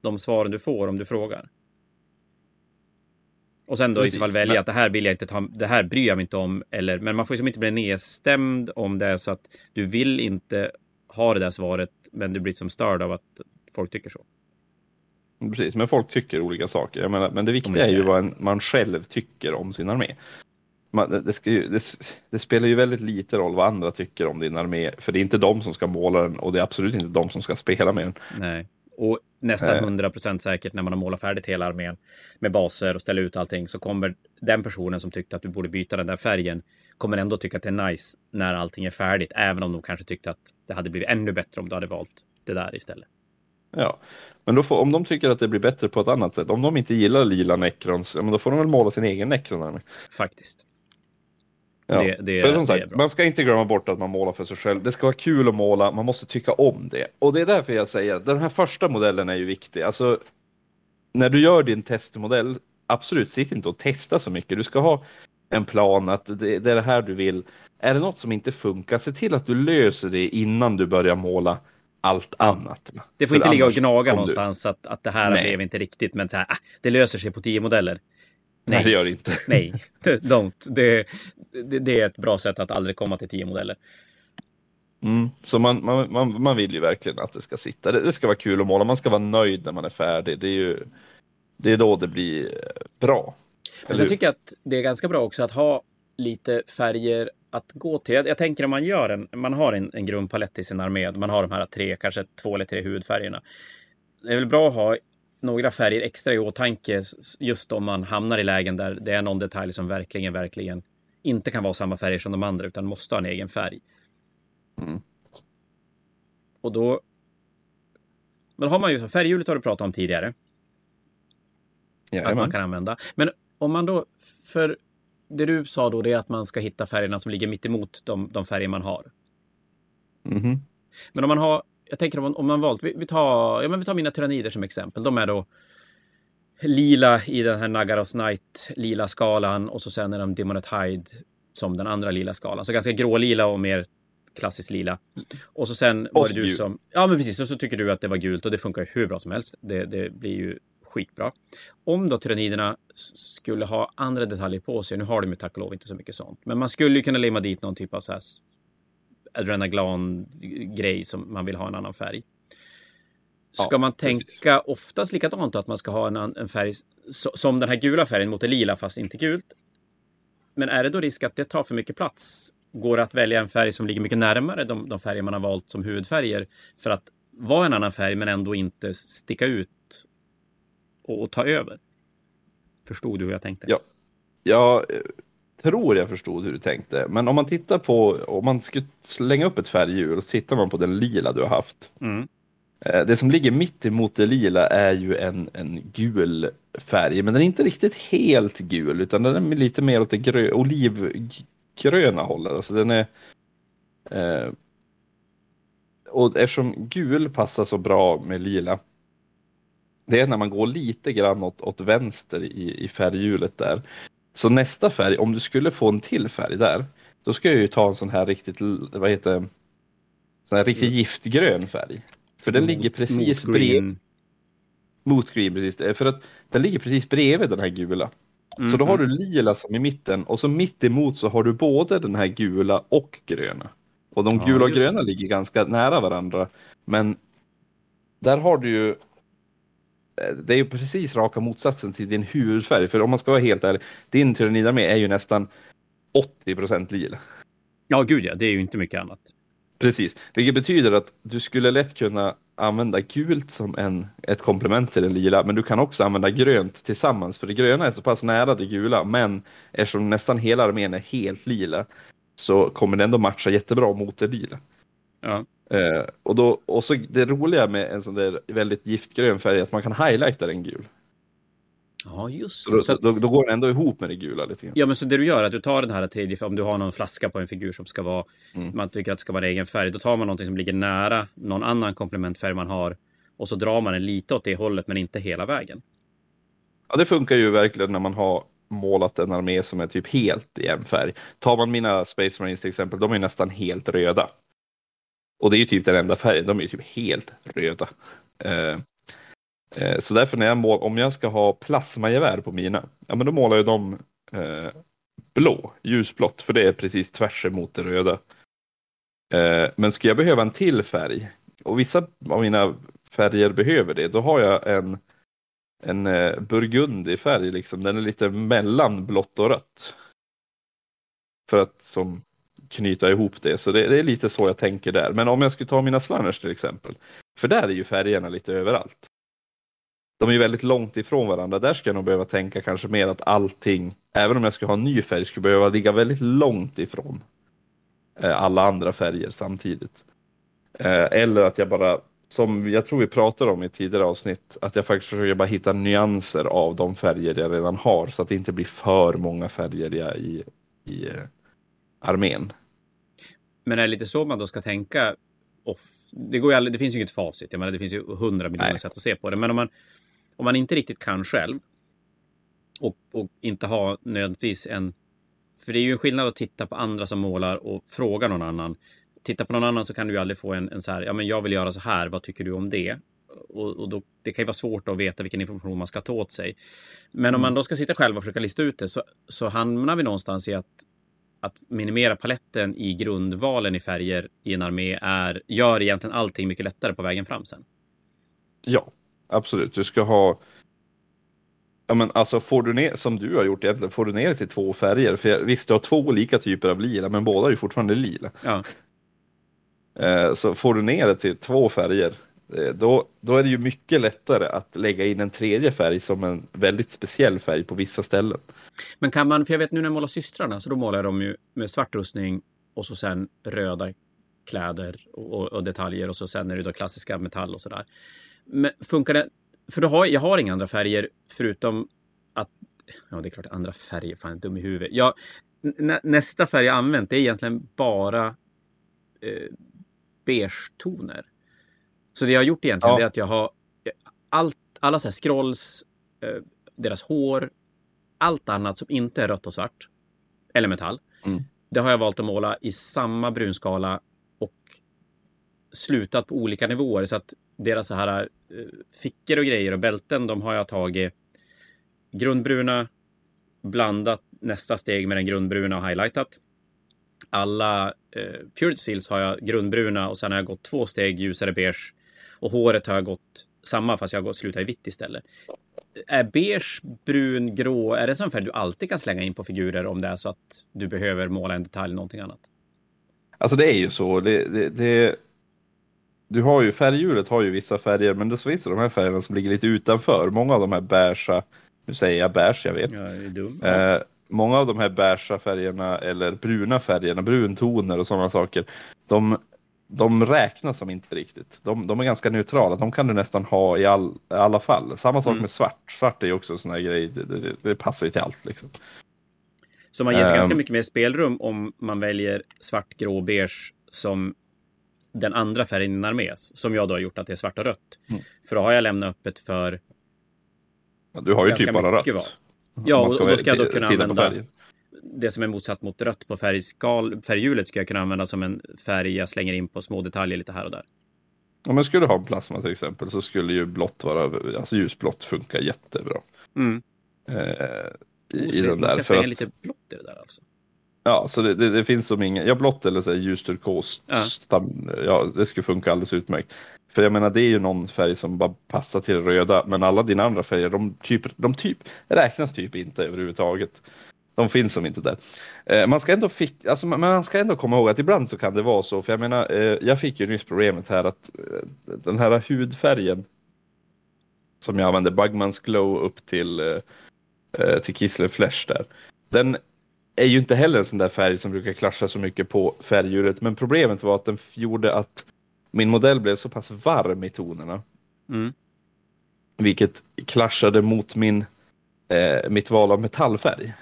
de svaren du får om du frågar. Och sen då i så fall välja men- att det här vill jag inte ta, det här bryr jag mig inte om. Eller, men man får ju som inte bli nedstämd om det är så att du vill inte ha det där svaret, men du blir som störd av att folk tycker så. Precis, men folk tycker olika saker. Menar, men det viktiga är ju vad en, man själv tycker om sin armé. Man, det, ju, det, det spelar ju väldigt lite roll vad andra tycker om din armé, för det är inte de som ska måla den och det är absolut inte de som ska spela med den. Nej. Och nästan Eh. 100% säkert när man har målat färdigt hela armén med baser och ställer ut allting så kommer den personen som tyckte att du borde byta den där färgen kommer ändå tycka att det är nice när allting är färdigt, även om de kanske tyckte att det hade blivit ännu bättre om du hade valt det där istället. Ja, men då får, om de tycker att det blir bättre på ett annat sätt, om de inte gillar lila Necrons, ja, men då får de väl måla sin egen Necron-armé. Faktiskt. Ja. Det- det- för som sagt, man ska inte glömma bort att man målar för sig själv. Det ska vara kul att måla, man måste tycka om det. Och det är därför jag säger att den här första modellen är ju viktig. Alltså, när du gör din testmodell, absolut, sitt inte och testa så mycket. Du ska ha en plan att det, det är det här du vill. Är det något som inte funkar, se till att du löser det innan du börjar måla allt annat. Det får För inte ligga och gnaga om du- någonstans att, att det här Nej. blev inte riktigt, men så här, ah, det löser sig på tio modeller. Nej, det gör det inte. Nej, don't. Det, det, det är ett bra sätt att aldrig komma till tio modeller. Mm. Så man, man, man, man vill ju verkligen att det ska sitta. Det, det ska vara kul att måla, man ska vara nöjd när man är färdig. Det är ju det är då det blir bra. Men sen tycker jag att det är ganska bra också att ha lite färger att gå till. Jag, jag tänker om man gör en, man har en, en grundpalett i sin armé, man har de här tre, kanske två eller tre huvudfärgerna. Det är väl bra att ha några färger extra i åtanke just om man hamnar i lägen där det är någon detalj som verkligen, verkligen inte kan vara samma färger som de andra utan måste ha en egen färg. Mm. Och då. Men har man ju färghjulet har du pratat om tidigare. Jajamän. Att man kan använda. Men om man då, för det du sa då, det är att man ska hitta färgerna som ligger mitt emot de, de färger man har. Mm. Men om man har, jag tänker om man, om man valt, vi, vi, tar, ja, men vi tar mina tyrannider som exempel. De är då lila i den här Nagaroth Knight lila skalan och så sen är de Demonet Hyde som den andra lila skalan. Så ganska grålila och mer klassiskt lila. Och så sen var det du som... Ja, men precis. Och så tycker du att det var gult och det funkar hur bra som helst. Det, det blir ju skitbra. Om då tyranniderna skulle ha andra detaljer på sig, nu har de ju tack och lov inte så mycket sånt, men man skulle ju kunna limma dit någon typ av så här adrenaglan-grej som man vill ha en annan färg. Ska ja, man tänka precis. oftast likadant att man ska ha en, en färg som den här gula färgen mot det lila fast inte gult? Men är det då risk att det tar för mycket plats? Går det att välja en färg som ligger mycket närmare de, de färger man har valt som huvudfärger för att vara en annan färg men ändå inte sticka ut och, och ta över. Förstod du hur jag tänkte? Ja, jag eh, tror jag förstod hur du tänkte. Men om man tittar på, om man skulle slänga upp ett färghjul och så tittar man på den lila du har haft. Mm. Eh, det som ligger mitt emot det lila är ju en, en gul färg, men den är inte riktigt helt gul utan den är lite mer åt det grö, olivgröna hållet. Alltså den är, eh, och eftersom gul passar så bra med lila det är när man går lite grann åt, åt vänster i, i färghjulet där. Så nästa färg, om du skulle få en till färg där, då ska jag ju ta en sån här riktigt, vad heter sån här riktigt mm. giftgrön färg. För den mot, ligger precis mot bredvid. Mot green, precis. För att den ligger precis bredvid den här gula. Mm. Så då har du lila som i mitten och så mitt emot så har du både den här gula och gröna. Och de gula ja, och gröna ligger ganska nära varandra. Men där har du ju det är ju precis raka motsatsen till din huvudfärg. För om man ska vara helt ärlig, din tyrannidarmé är ju nästan 80% lila. Ja, gud ja, det är ju inte mycket annat. Precis, vilket betyder att du skulle lätt kunna använda gult som en, ett komplement till den lila, men du kan också använda grönt tillsammans, för det gröna är så pass nära det gula, men eftersom nästan hela armén är helt lila så kommer det ändå matcha jättebra mot det lila. Ja. Eh, och, då, och så det roliga med en sån där väldigt giftgrön färg är att man kan highlighta den gul. Ja, just det. Så då, då, då, går den ändå ihop med det gula lite grann. Ja, men så det du gör är att du tar den här tredje, om du har någon flaska på en figur som ska vara, mm. man tycker att det ska vara en egen färg, då tar man någonting som ligger nära någon annan komplementfärg man har och så drar man den lite åt det hållet, men inte hela vägen. Ja, det funkar ju verkligen när man har målat en armé som är typ helt i en färg. Tar man mina Space Marines till exempel, de är nästan helt röda. Och det är ju typ den enda färgen, de är ju typ helt röda. Eh, Eh, så därför när jag mål, om jag ska ha plasmagevär på mina, ja men då målar jag dem eh, blå, ljusblått, för det är precis tvärs emot det röda. Eh, men ska jag behöva en till färg, och vissa av mina färger behöver det, då har jag en, en eh, burgundig färg, liksom. den är lite mellan blått och rött. För att som knyta ihop det. Så det, det, är lite så jag tänker där. Men om jag skulle ta mina slanners till exempel. För där är ju färgerna lite överallt. De är ju väldigt långt ifrån varandra. Där ska jag nog behöva tänka kanske mer att allting, även om jag skulle ha en ny färg, skulle behöva ligga väldigt långt ifrån eh, alla andra färger samtidigt. Eh, eller att jag bara, som jag tror vi pratade om i tidigare avsnitt, att jag faktiskt försöker bara hitta nyanser av de färger jag redan har så att det inte blir för många färger jag i, i eh, armén. Men är det lite så man då ska tänka? Off? Det, går ju aldrig, det finns ju inget facit. Jag menar, det finns ju hundra miljoner sätt att se på det. Men om man, om man inte riktigt kan själv och, och inte har nödvändigtvis en... För det är ju en skillnad att titta på andra som målar och fråga någon annan. Titta på någon annan så kan du ju aldrig få en, en så här, ja men jag vill göra så här, vad tycker du om det? Och, och då, det kan ju vara svårt att veta vilken information man ska ta åt sig. Men mm. om man då ska sitta själv och försöka lista ut det så, så hamnar vi någonstans i att att minimera paletten i grundvalen i färger i en armé är, gör egentligen allting mycket lättare på vägen fram sen. Ja, absolut. Du ska ha Ja, men alltså får du ner, som du har gjort egentligen, får du ner det till två färger. För jag, visst, du har två olika typer av lila, men båda är ju fortfarande lila. Ja. Eh, så får du ner det till två färger, eh, då, då är det ju mycket lättare att lägga in en tredje färg som en väldigt speciell färg på vissa ställen. Men kan man, för jag vet nu när jag målar systrarna, så då målar de ju med svart rustning och så sen röda kläder och, och, och detaljer och så sen är det då klassiska metall och sådär. Men funkar det? För då har, jag har inga andra färger förutom att... Ja, det är klart andra färger. Fan, dum i huvudet. Jag, nä, nästa färg jag använt är egentligen bara eh, beige-toner. Så det jag har gjort egentligen Ja. är att jag har allt, alla så här scrolls, eh, deras hår, allt annat som inte är rött och svart eller metall. Mm. Det har jag valt att måla i samma brunskala och slutat på olika nivåer så att deras så här eh, fickor och grejer och bälten, de har jag tagit grundbruna, blandat nästa steg med den grundbruna och highlightat. Alla eh, Purity Seals har jag grundbruna och sen har jag gått två steg ljusare beige. Och håret har jag gått samma fast jag har slutat i vitt istället. Är beige, brun, grå, är det en sån färg du alltid kan slänga in på figurer om det är så att du behöver måla en detalj eller någonting annat? Alltså det är ju så. Det, det, det, du har ju färghjulet har ju vissa färger, men det finns ju de här färgerna som ligger lite utanför. Många av de här beiga, nu säger jag beige, jag vet. Dum. Eh, många av de här beiga färgerna eller bruna färgerna, bruntoner och sådana saker, de, de räknas som inte riktigt. De, de är ganska neutrala, de kan du nästan ha i all, i alla fall. Samma sak Mm. med svart. Svart är ju också en sån här grej, det, det, det passar ju till allt liksom. Så man ger sig Ehm. ganska mycket mer spelrum om man väljer svart, grå, beige som den andra färgen i en armé. Som jag då har gjort att det är svart och rött. Mm. För då har jag lämnat öppet för... Ja, Du har ju typ bara rött. Ja, Om man och, och då ska jag då kunna använda det som är motsatt mot rött på färgskal, färghjulet ska jag kunna använda som en färg jag slänger in på små detaljer lite här och där. Om man skulle ha en plasma till exempel så skulle ju blått vara, alltså ljusblått funka jättebra. Mm. Eh, Oh, i, så i den där. ska För att, lite blått i det där alltså. Ja, så det, det, det finns som ingen, ja blått eller så här ljus turkos, Ja. stam, ja det skulle funka alldeles utmärkt. För jag menar det är ju någon färg som bara passar till röda, men alla dina andra färger, de typ, de typ räknas typ inte överhuvudtaget. De finns som inte där. Eh, man ska ändå fick, alltså man- ska ändå komma ihåg att ibland så kan det vara så, för jag menar, eh, jag fick ju nyss problemet här att eh, den här hudfärgen som jag använde, Bugmans Glow upp till, eh, eh, till Kislev Flash där. Den är ju inte heller en sån där färg som brukar klascha så mycket på färgdjuret, men problemet var att den gjorde att min modell blev så pass varm i tonerna, Mm. vilket klaschade mot min, eh, mitt val av metallfärg.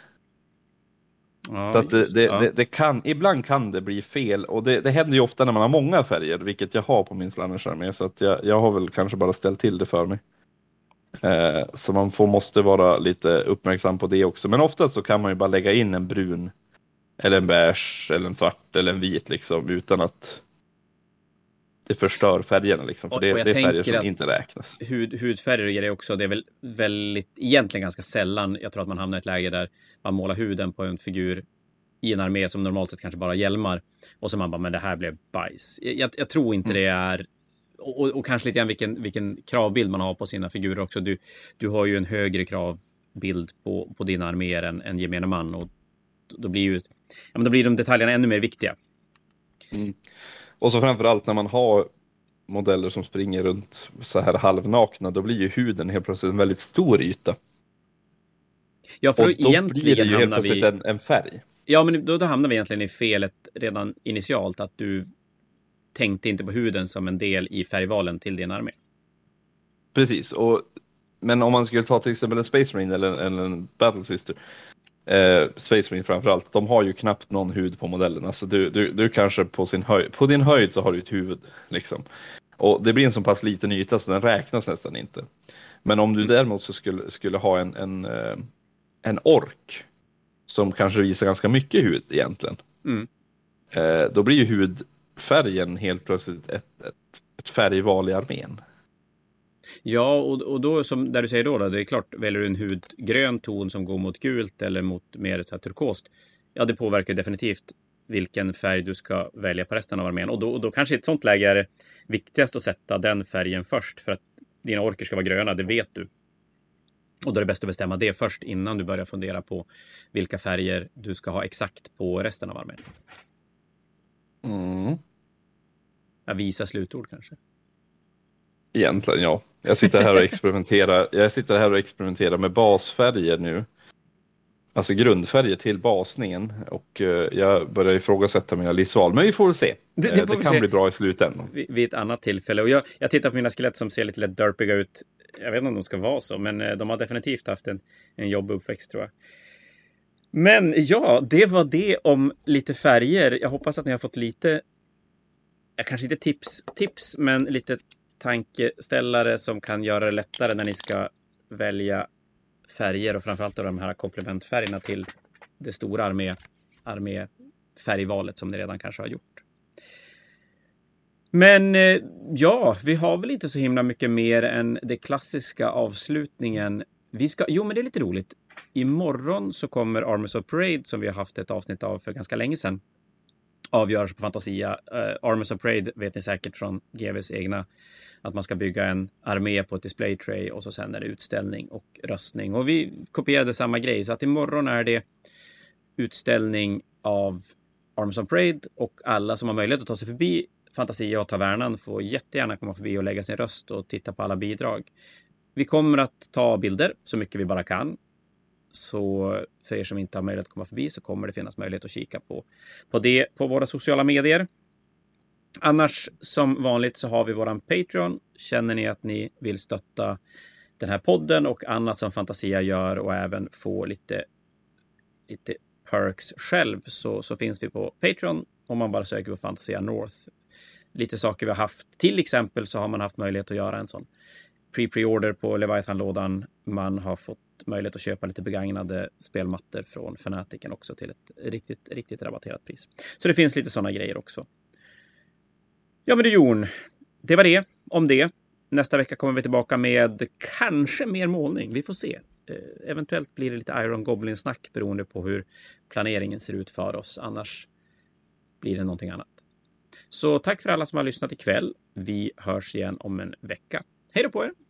Ja, så att det, det, ja. det, det kan, ibland kan det bli fel och det, det händer ju ofta när man har många färger, vilket jag har på min Slanners-armé, så att jag, jag har väl kanske bara ställt till det för mig. Eh, så man får, måste vara lite uppmärksam på det också, men oftast så kan man ju bara lägga in en brun eller en beige eller en svart eller en vit liksom utan att det förstör färgerna liksom. För det, det är färger som inte räknas. hud, hudfärger och grejer också. Det är väl väldigt, egentligen ganska sällan jag tror att man hamnar i ett läge där man målar huden på en figur i en armé som normalt sett kanske bara hjälmar. Och så man bara, men det här blev bajs. Jag, jag, jag tror inte det är... Och, och, kanske lite grann vilken, vilken kravbild man har på sina figurer också. Du, du har ju en högre kravbild på, på dina arméer än, än gemene man. Och då blir ju ja, men då blir de detaljerna ännu mer viktiga. Och så framförallt när man har modeller som springer runt så här halvnakna, då blir ju huden helt plötsligt en väldigt stor yta. Ja, för Och då då blir det egentligen ju helt hamnar vi... plötsligt en, en färg. Ja, men då, då hamnar vi egentligen i felet redan initialt. Att du tänkte inte på huden som en del i färgvalen till din armé. Precis, och, men om man skulle ta till exempel en Space Marine eller, eller en Battle Sister, eh, Space Marine framförallt, de har ju knappt någon hud på modellen. Alltså du, du, du kanske på, sin höjd, på din höjd så har du ett huvud. Liksom. Och det blir en så pass liten yta så den räknas nästan inte. Men om du däremot så skulle, skulle ha en, en, eh, en ork som kanske visar ganska mycket hud egentligen. Mm. Eh, då blir ju hudfärgen helt plötsligt ett, ett, ett färgval i armén. Ja, och, och då som där du säger då, då, det är klart, väljer du en hudgrön ton som går mot gult eller mot mer så här, turkost. Ja, det påverkar definitivt vilken färg du ska välja på resten av armén. Och då, och då kanske i ett sånt läge är det viktigast att sätta den färgen först för att dina orker ska vara gröna, det vet du. Och då är det bäst att bestämma det först innan du börjar fundera på vilka färger du ska ha exakt på resten av armén. Mm. Jag visar slutord kanske. Egentligen ja. Jag sitter här och experimenterar. Jag sitter här och experimenterar med basfärger nu. Alltså grundfärger till basningen och eh, jag börjar ifrågasätta mina livsval. Men vi får se. Det- Det, det får vi kan se. bli bra i slutändan. vid, vid ett annat tillfälle. Och jag, jag tittar på mina skelett som ser lite lätt derpiga ut. Jag vet inte om de ska vara så, men eh, de har definitivt haft en, en jobbig uppväxt tror jag. Men ja, det var det om lite färger. Jag hoppas att ni har fått lite, jag kanske inte tips, tips, men lite tankeställare som kan göra det lättare när ni ska välja färger och framförallt då de här komplementfärgerna till det stora armé, arméfärgvalet som ni redan kanske har gjort. Men eh, ja, vi har väl inte så himla mycket mer än det klassiska avslutningen. Vi ska, jo, men det är lite roligt. Imorgon så kommer Armies of Parade som vi har haft ett avsnitt av för ganska länge sedan avgöras på Fantasia. Uh, Armies of Parade vet ni säkert från GVs egna att man ska bygga en armé på ett display tray och så sen är det utställning och röstning. Och vi kopierade samma grej så att imorgon är det utställning av Arms of Parade och alla som har möjlighet att ta sig förbi Fantasia och Tavernan får jättegärna komma förbi och lägga sin röst och titta på alla bidrag. Vi kommer att ta bilder så mycket vi bara kan. Så för er som inte har möjlighet att komma förbi så kommer det finnas möjlighet att kika på, på det på våra sociala medier. Annars som vanligt så har vi våran Patreon. Känner ni att ni vill stötta den här podden och annat som Fantasia gör och även få lite, lite perks själv så, så finns vi på Patreon om man bara söker på Fantasia North. Lite saker vi har haft. Till exempel så har man haft möjlighet att göra en sån pre-pre-order på Leviathan-lådan. Man har fått möjlighet att köpa lite begagnade spelmattor från Fanatiken också till ett riktigt, riktigt rabatterat pris. Så det finns lite sådana grejer också. Ja, men du Jon, det var det om det. Nästa vecka kommer vi tillbaka med kanske mer målning. Vi får se. Eh, eventuellt blir det lite Iron Goblin-snack beroende på hur planeringen ser ut för oss. Annars blir det någonting annat. Så tack för alla som har lyssnat ikväll. Vi hörs igen om en vecka. Hej då på er!